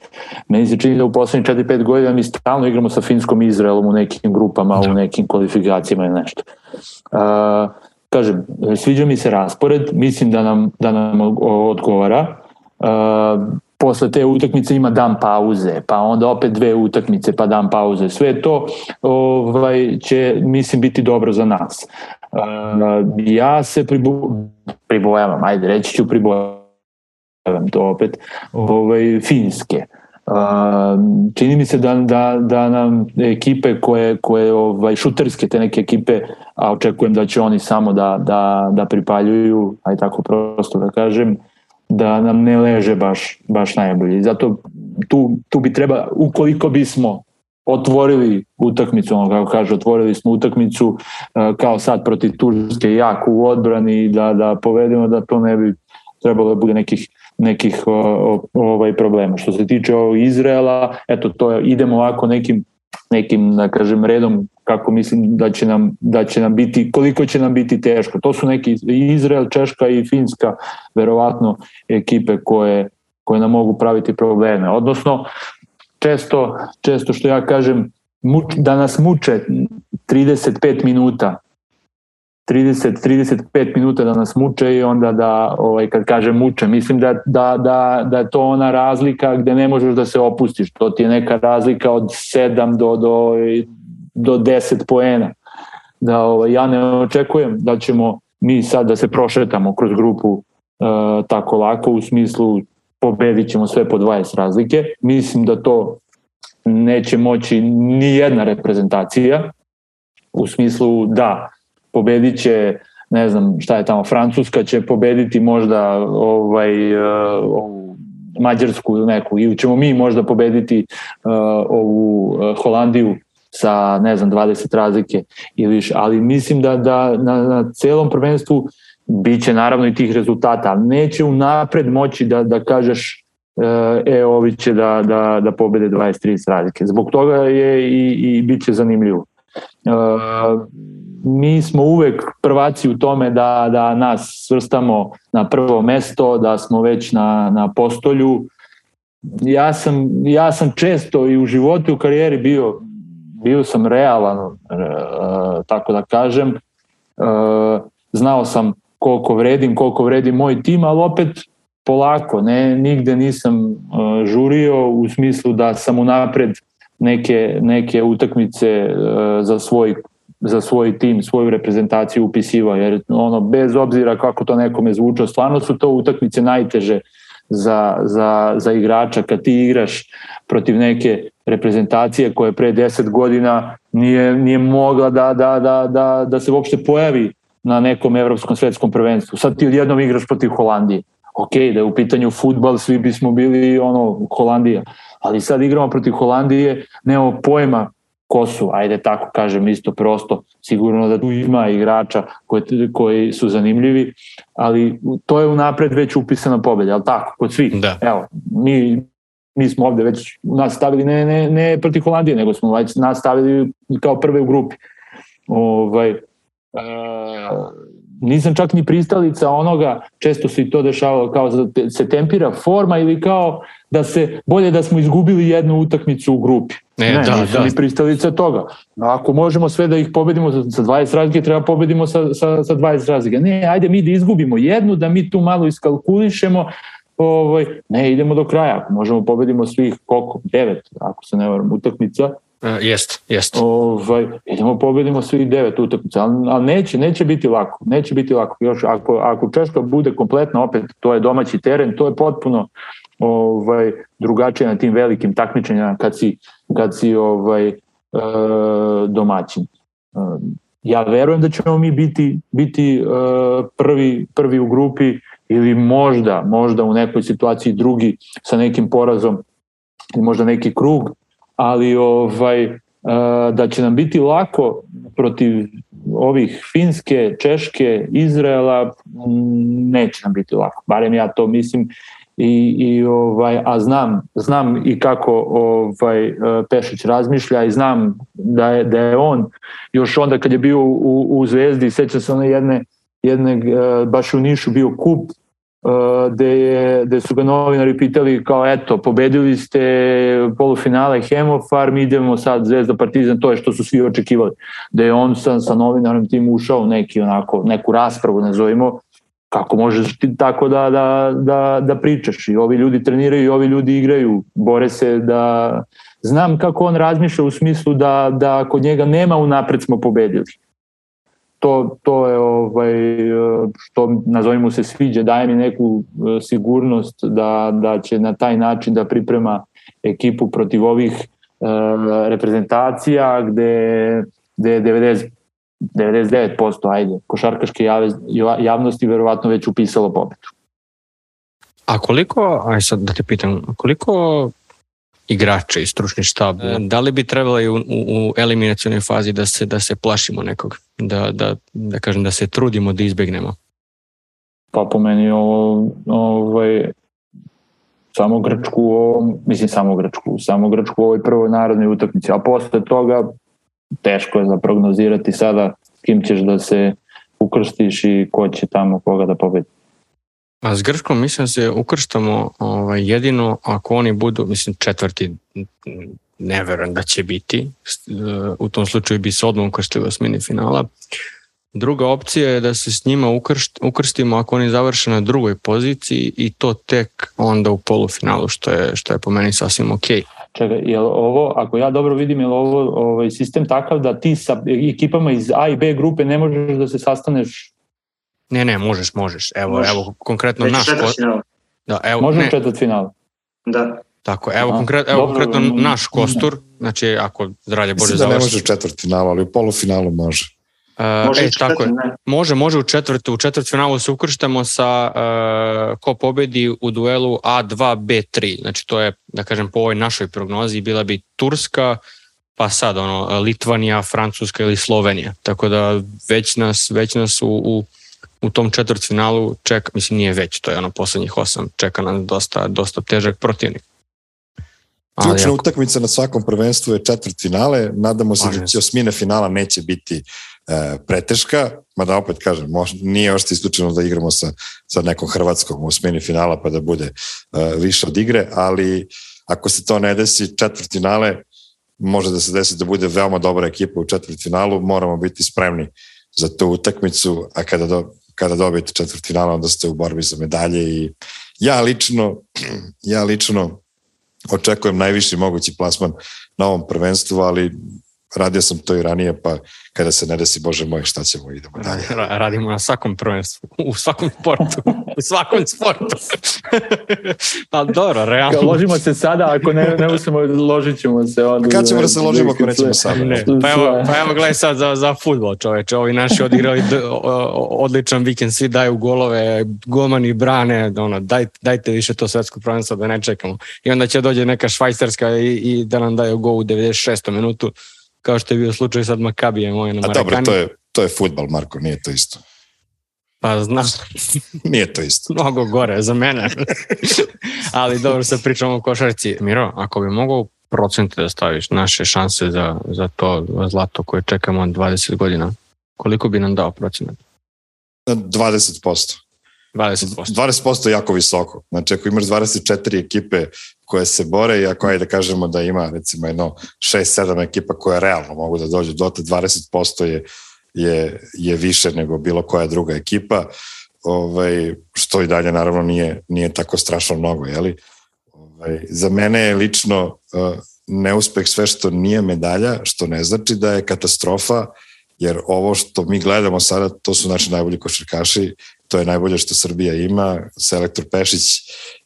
Meni se čini da u poslednjih 4-5 godina mi stalno igramo sa Finskom i Izraelom u nekim grupama, da. u nekim kvalifikacijama ili nešto. Uh, kažem, sviđa mi se raspored, mislim da nam, da nam odgovara. Uh, posle te utakmice ima dan pauze, pa onda opet dve utakmice, pa dan pauze. Sve to ovaj, će, mislim, biti dobro za nas. Uh, ja se pribu, pribojavam, ajde, reći ću pribojavam to opet, ovaj, finske. Uh, čini mi se da, da, da nam ekipe koje, koje ovaj, šuterske te neke ekipe, a očekujem da će oni samo da, da, da pripaljuju, aj tako prosto da kažem, da nam ne leže baš, baš najbolje. Zato tu, tu bi treba, ukoliko bismo otvorili utakmicu, ono kako kaže, otvorili smo utakmicu uh, kao sad protiv Turske jako u odbrani da, da povedemo da to ne bi trebalo da bude nekih nekih ovaj problema. Što se tiče ovog Izraela, eto to je, idemo ovako nekim nekim da kažem redom kako mislim da će nam da će nam biti koliko će nam biti teško. To su neki Izrael, Češka i Finska verovatno ekipe koje koje nam mogu praviti probleme. Odnosno često često što ja kažem muč, da nas muče 35 minuta 30-35 minuta da nas muče i onda da, ovaj, kad kažem muče, mislim da, da, da, da je to ona razlika gde ne možeš da se opustiš. To ti je neka razlika od 7 do, do, do 10 poena. Da, ovaj, ja ne očekujem da ćemo mi sad da se prošetamo kroz grupu uh, tako lako u smislu pobedit ćemo sve po 20 razlike. Mislim da to neće moći ni jedna reprezentacija u smislu da pobedit će ne znam šta je tamo, Francuska će pobediti možda ovaj, uh, ovu Mađarsku neku, ili ćemo mi možda pobediti uh, ovu uh, Holandiju sa ne znam 20 razlike ili više, ali mislim da, da na, na celom prvenstvu biće naravno i tih rezultata, ali neće unapred moći da, da kažeš e, ovi će da, da, da pobede 20-30 razlike. Zbog toga je i, i bit će zanimljivo. Mi smo uvek prvaci u tome da, da nas svrstamo na prvo mesto, da smo već na, na postolju. Ja sam, ja sam često i u životu i u karijeri bio, bio sam realan, e, tako da kažem. E, znao sam koliko vredim, koliko vredi moj tim, ali opet polako, ne, nigde nisam e, žurio u smislu da sam unapred neke, neke utakmice e, za svoj za svoj tim, svoju reprezentaciju upisivao, jer ono, bez obzira kako to nekome zvučao, stvarno su to utakmice najteže za, za, za igrača kad ti igraš protiv neke reprezentacije koje pre 10 godina nije, nije mogla da, da, da, da, da se uopšte pojavi na nekom evropskom svetskom prvenstvu. Sad ti odjednom igraš protiv Holandije. Ok, da je u pitanju futbal, svi bismo bili ono, Holandija. Ali sad igramo protiv Holandije, nemamo pojma ko su, ajde tako kažem isto prosto, sigurno da tu ima igrača koji, koji su zanimljivi, ali to je unapred već upisana pobeda, ali tako, kod svih. Da. Evo, mi, mi smo ovde već nas stavili ne, ne, ne protiv Holandije, nego smo već nas stavili kao prve u grupi. Ovaj, e, nisam čak ni pristalica onoga, često se i to dešavalo kao da se tempira forma ili kao da se bolje da smo izgubili jednu utakmicu u grupi. Ne, ne da, nisam da. ni pristalica toga. Ako možemo sve da ih pobedimo sa 20 razlike, treba pobedimo sa, sa, sa 20 razlike. Ne, ajde mi da izgubimo jednu, da mi tu malo iskalkulišemo, ovaj, ne, idemo do kraja. Ako možemo pobedimo svih, koliko? Devet, ako se ne varam, utakmica Uh, jest, jest. Ovaj, idemo pobedimo svi devet utakmica, ali, ali neće, neće biti lako. Neće biti lako. Još ako, ako Češka bude kompletno opet, to je domaći teren, to je potpuno ovaj drugačije na tim velikim takmičenjima kad si kad si ovaj e, domaćin. E, ja verujem da ćemo mi biti biti e, prvi prvi u grupi ili možda možda u nekoj situaciji drugi sa nekim porazom ili možda neki krug ali ovaj uh, da će nam biti lako protiv ovih Finske, Češke, Izraela neće nam biti lako. Barem ja to mislim i, i ovaj a znam znam i kako ovaj uh, Pešić razmišlja i znam da je da je on još onda kad je bio u, u Zvezdi seća se one jedne jedne uh, baš u Nišu bio kup gde, je, gde su ga novinari pitali kao eto, pobedili ste polufinale Hemofarm, idemo sad Zvezda Partizan, to je što su svi očekivali. Da je on sa, sa novinarem tim ušao neki onako, neku raspravu, nazovimo, kako možeš ti tako da, da, da, da pričaš? I ovi ljudi treniraju i ovi ljudi igraju, bore se da znam kako on razmišlja u smislu da, da kod njega nema unapred smo pobedili. To, to je ovaj, što nazovimo se sviđa, daje mi neku e, sigurnost da, da će na taj način da priprema ekipu protiv ovih uh, reprezentacija gde, gde 90, 99% ajde, košarkaške javnosti verovatno već upisalo pobedu. A koliko, aj sad da te pitam, koliko igrače i stručni štab, da li bi trebalo u, u, u eliminacionoj fazi da se, da se plašimo nekog, da, da, da kažem da se trudimo da izbegnemo? Pa po meni ovo, ovaj, samo Grčku, mislim samo Grčku, samo Grčku u ovoj prvoj narodnoj utakmici, a posle toga teško je za prognozirati sada kim ćeš da se ukrstiš i ko će tamo koga da pobedi. A s Grčkom mislim da se ukrštamo ovaj, jedino ako oni budu, mislim četvrti ne verujem da će biti. U tom slučaju bi se odmah ukrštili osmini finala. Druga opcija je da se s njima ukršt, ukrstimo ako oni završe na drugoj poziciji i to tek onda u polufinalu, što je, što je po meni sasvim ok. Čekaj, je ovo, ako ja dobro vidim, je ovo ovaj, sistem takav da ti sa ekipama iz A i B grupe ne možeš da se sastaneš Ne, ne, možeš, možeš. Evo, možeš. evo konkretno Već naš ko... Da, evo, Može četvrt final. Da. Tako, evo, konkret, evo Dobro, konkretno naš kostur, znači ako zdravlje Bože završi. da ne može u četvrt finalu, ali u polufinalu može. Uh, može e, tako je. Može, može u četvrtu. U četvrt finalu se ukrštamo sa uh, ko pobedi u duelu A2, B3. Znači to je, da kažem, po ovoj našoj prognozi bila bi Turska, pa sad ono, Litvanija, Francuska ili Slovenija. Tako da već nas, već nas u, u u tom četvrtfinalu čeka, mislim nije već, to je ono poslednjih osam, čeka nam dosta, dosta težak protivnik. Ključna utakmica na svakom prvenstvu je četvrt finale, nadamo se da će osmine finala neće biti e, preteška, mada opet kažem, mož, nije ošte isključeno da igramo sa, sa nekom Hrvatskom u osmini finala pa da bude e, više od igre, ali ako se to ne desi, četvrt finale može da se desi da bude veoma dobra ekipa u četvrt finalu, moramo biti spremni za tu utakmicu, a kada do, kada dobijete četvrtfinala, onda ste u borbi za medalje i ja lično, ja lično očekujem najviši mogući plasman na ovom prvenstvu, ali radio sam to i ranije, pa kada se ne desi, bože moj, šta ćemo, idemo dalje. Radimo na svakom prvenstvu, u svakom sportu, u svakom sportu. pa dobro, realno. Kao, ložimo se sada, ako ne, ne uspemo, ložit ćemo se. Onda, Kad ćemo da se ložimo ako nećemo sada? Ne. Pa evo, pa evo gledaj sad za, za futbol čoveče, ovi naši odigrali odličan vikend, svi daju golove, golmani brane, ono, daj, dajte više to svetsko prvenstvo da ne čekamo. I onda će dođe neka švajcarska i, i da nam daju go u 96. minutu kao što je bio slučaj sad Makabijem ovaj na Marakani. A dobro, to je, to je futbal, Marko, nije to isto. Pa znam. nije to isto. Mnogo gore za mene. Ali dobro, sad pričamo o košarci. Miro, ako bi mogao procente da staviš naše šanse za, za to zlato koje čekamo 20 godina, koliko bi nam dao procenat? 20%. 20%. 20% je jako visoko. Znači, ako imaš 24 ekipe koje se bore i ako ajde da kažemo da ima recimo jedno 6-7 ekipa koje realno mogu da dođu do te 20% je, je, je više nego bilo koja druga ekipa, ovaj, što i dalje naravno nije, nije tako strašno mnogo, jeli? Ovaj, za mene je lično uh, neuspeh sve što nije medalja, što ne znači da je katastrofa, jer ovo što mi gledamo sada, to su naši najbolji košarkaši to je najbolje što Srbija ima. Selektor Pešić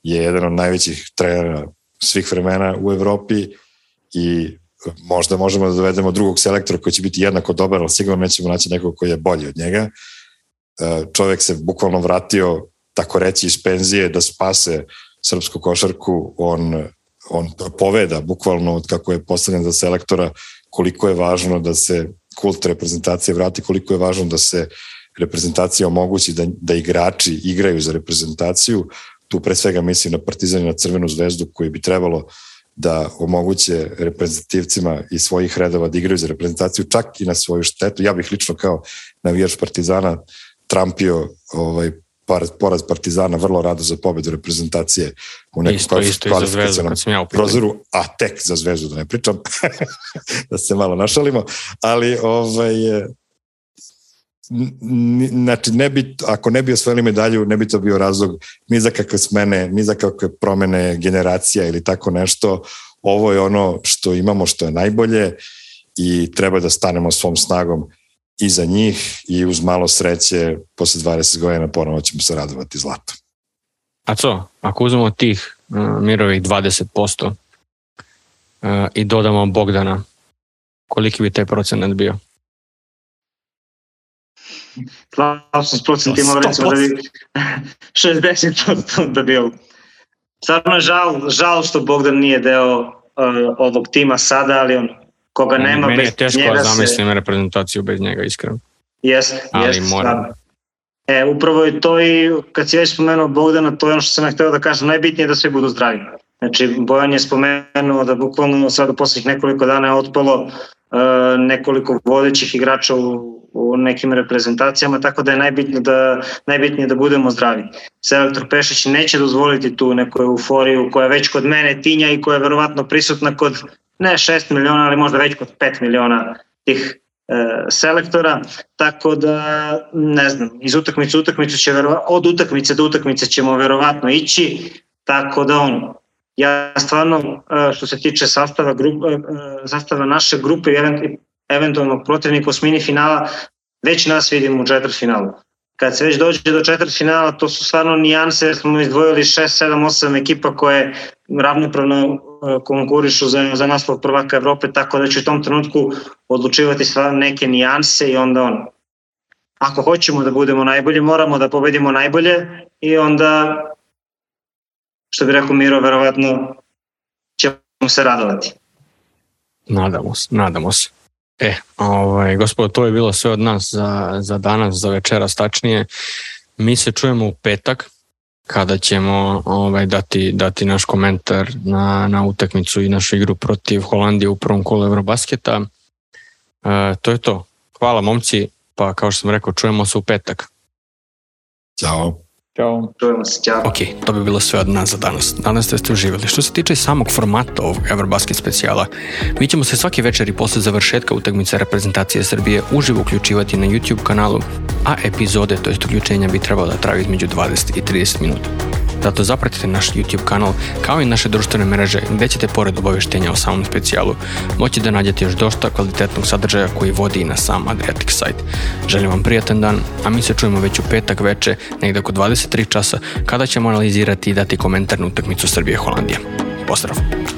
je jedan od najvećih trenera svih vremena u Evropi i možda možemo da dovedemo drugog selektora koji će biti jednako dobar, ali sigurno nećemo naći nekog koji je bolji od njega. E, čovek se bukvalno vratio, tako reći, iz penzije da spase srpsku košarku. On, on poveda bukvalno od kako je postavljen za selektora koliko je važno da se kult reprezentacije vrati, koliko je važno da se uh, reprezentacija omogući da, da igrači igraju za reprezentaciju, tu pre svega mislim na Partizan i na Crvenu zvezdu koji bi trebalo da omoguće reprezentativcima i svojih redova da igraju za reprezentaciju čak i na svoju štetu. Ja bih lično kao navijač Partizana trampio ovaj, poraz Partizana, vrlo rado za pobedu reprezentacije u nekom isto, isto i za zvezdu, kad sam ja prozoru, a tek za zvezdu da ne pričam, da se malo našalimo, ali ovaj, znači ne bi, ako ne bi osvojili medalju, ne bi to bio razlog ni za kakve smene, ni za kakve promene generacija ili tako nešto. Ovo je ono što imamo, što je najbolje i treba da stanemo svom snagom i za njih i uz malo sreće posle 20 godina ponovo ćemo se radovati zlato. A co, ako uzmemo tih uh, mirovih 20% uh, i dodamo Bogdana, koliki bi taj procenat bio? Slažem s procentima, recimo da bi 60% da bio. Stvarno je žal, žal što Bogdan nije deo uh, ovog tima sada, ali on koga nema Meni bez je teško njega da se... zamislim reprezentaciju bez njega, iskreno. Jeste, jeste. moram. stvarno. E, upravo je to i, kad si već spomenuo Bogdana, to je ono što sam ja hteo da kažem, najbitnije je da svi budu zdravi. Znači, Bojan je spomenuo da bukvalno sad u poslednjih nekoliko dana je otpalo nekoliko vodećih igrača u, u nekim reprezentacijama, tako da je najbitnije da, najbitnije da budemo zdravi. Selektor Pešić neće dozvoliti tu neku euforiju koja već kod mene tinja i koja je verovatno prisutna kod ne 6 miliona, ali možda već kod 5 miliona tih e, selektora, tako da ne znam, iz utakmice utakmicu će verova, od utakmice do utakmice ćemo verovatno ići, tako da on ja stvarno e, što se tiče sastava grupe, e, sastava naše grupe i event, eventualnog protivnika u smini finala, već nas vidimo u četvrt finalu. Kad se već dođe do četvrt finala, to su stvarno nijanse, jer smo izdvojili 6, 7, 8 ekipa koje ravnopravno e, konkurišu za, za naslov prvaka Evrope, tako da će u tom trenutku odlučivati stvarno neke nijanse i onda on, ako hoćemo da budemo najbolji, moramo da pobedimo najbolje i onda, što bi rekao Miro, verovatno ćemo se radovati. Nadamo se, nadamo se. E, ovaj, gospodo, to je bilo sve od nas za, za danas, za večeras tačnije. Mi se čujemo u petak, kada ćemo ovaj, dati, dati naš komentar na, na utakmicu i našu igru protiv Holandije u prvom kolu Eurobasketa. E, to je to. Hvala momci, pa kao što sam rekao, čujemo se u petak. Ćao. Ćao. Čujemo se, ćao. Ok, to bi bilo sve od nas za danas. Nadam se da ste uživali. Što se tiče samog formata ovog Eurobasket specijala, mi ćemo se svake večeri posle završetka utakmice reprezentacije Srbije uživo uključivati na YouTube kanalu, a epizode, to jest uključenja, bi trebalo da traju između 20 i 30 minuta. Zato zapratite naš YouTube kanal kao i naše društvene mreže gde ćete pored obaveštenja o samom specijalu moći da nađete još dosta kvalitetnog sadržaja koji vodi i na sam Adriatic sajt. Želim vam prijatan dan, a mi se čujemo već u petak veče, negde oko 23 časa, kada ćemo analizirati i dati komentar na utakmicu Srbije-Holandija. Pozdrav!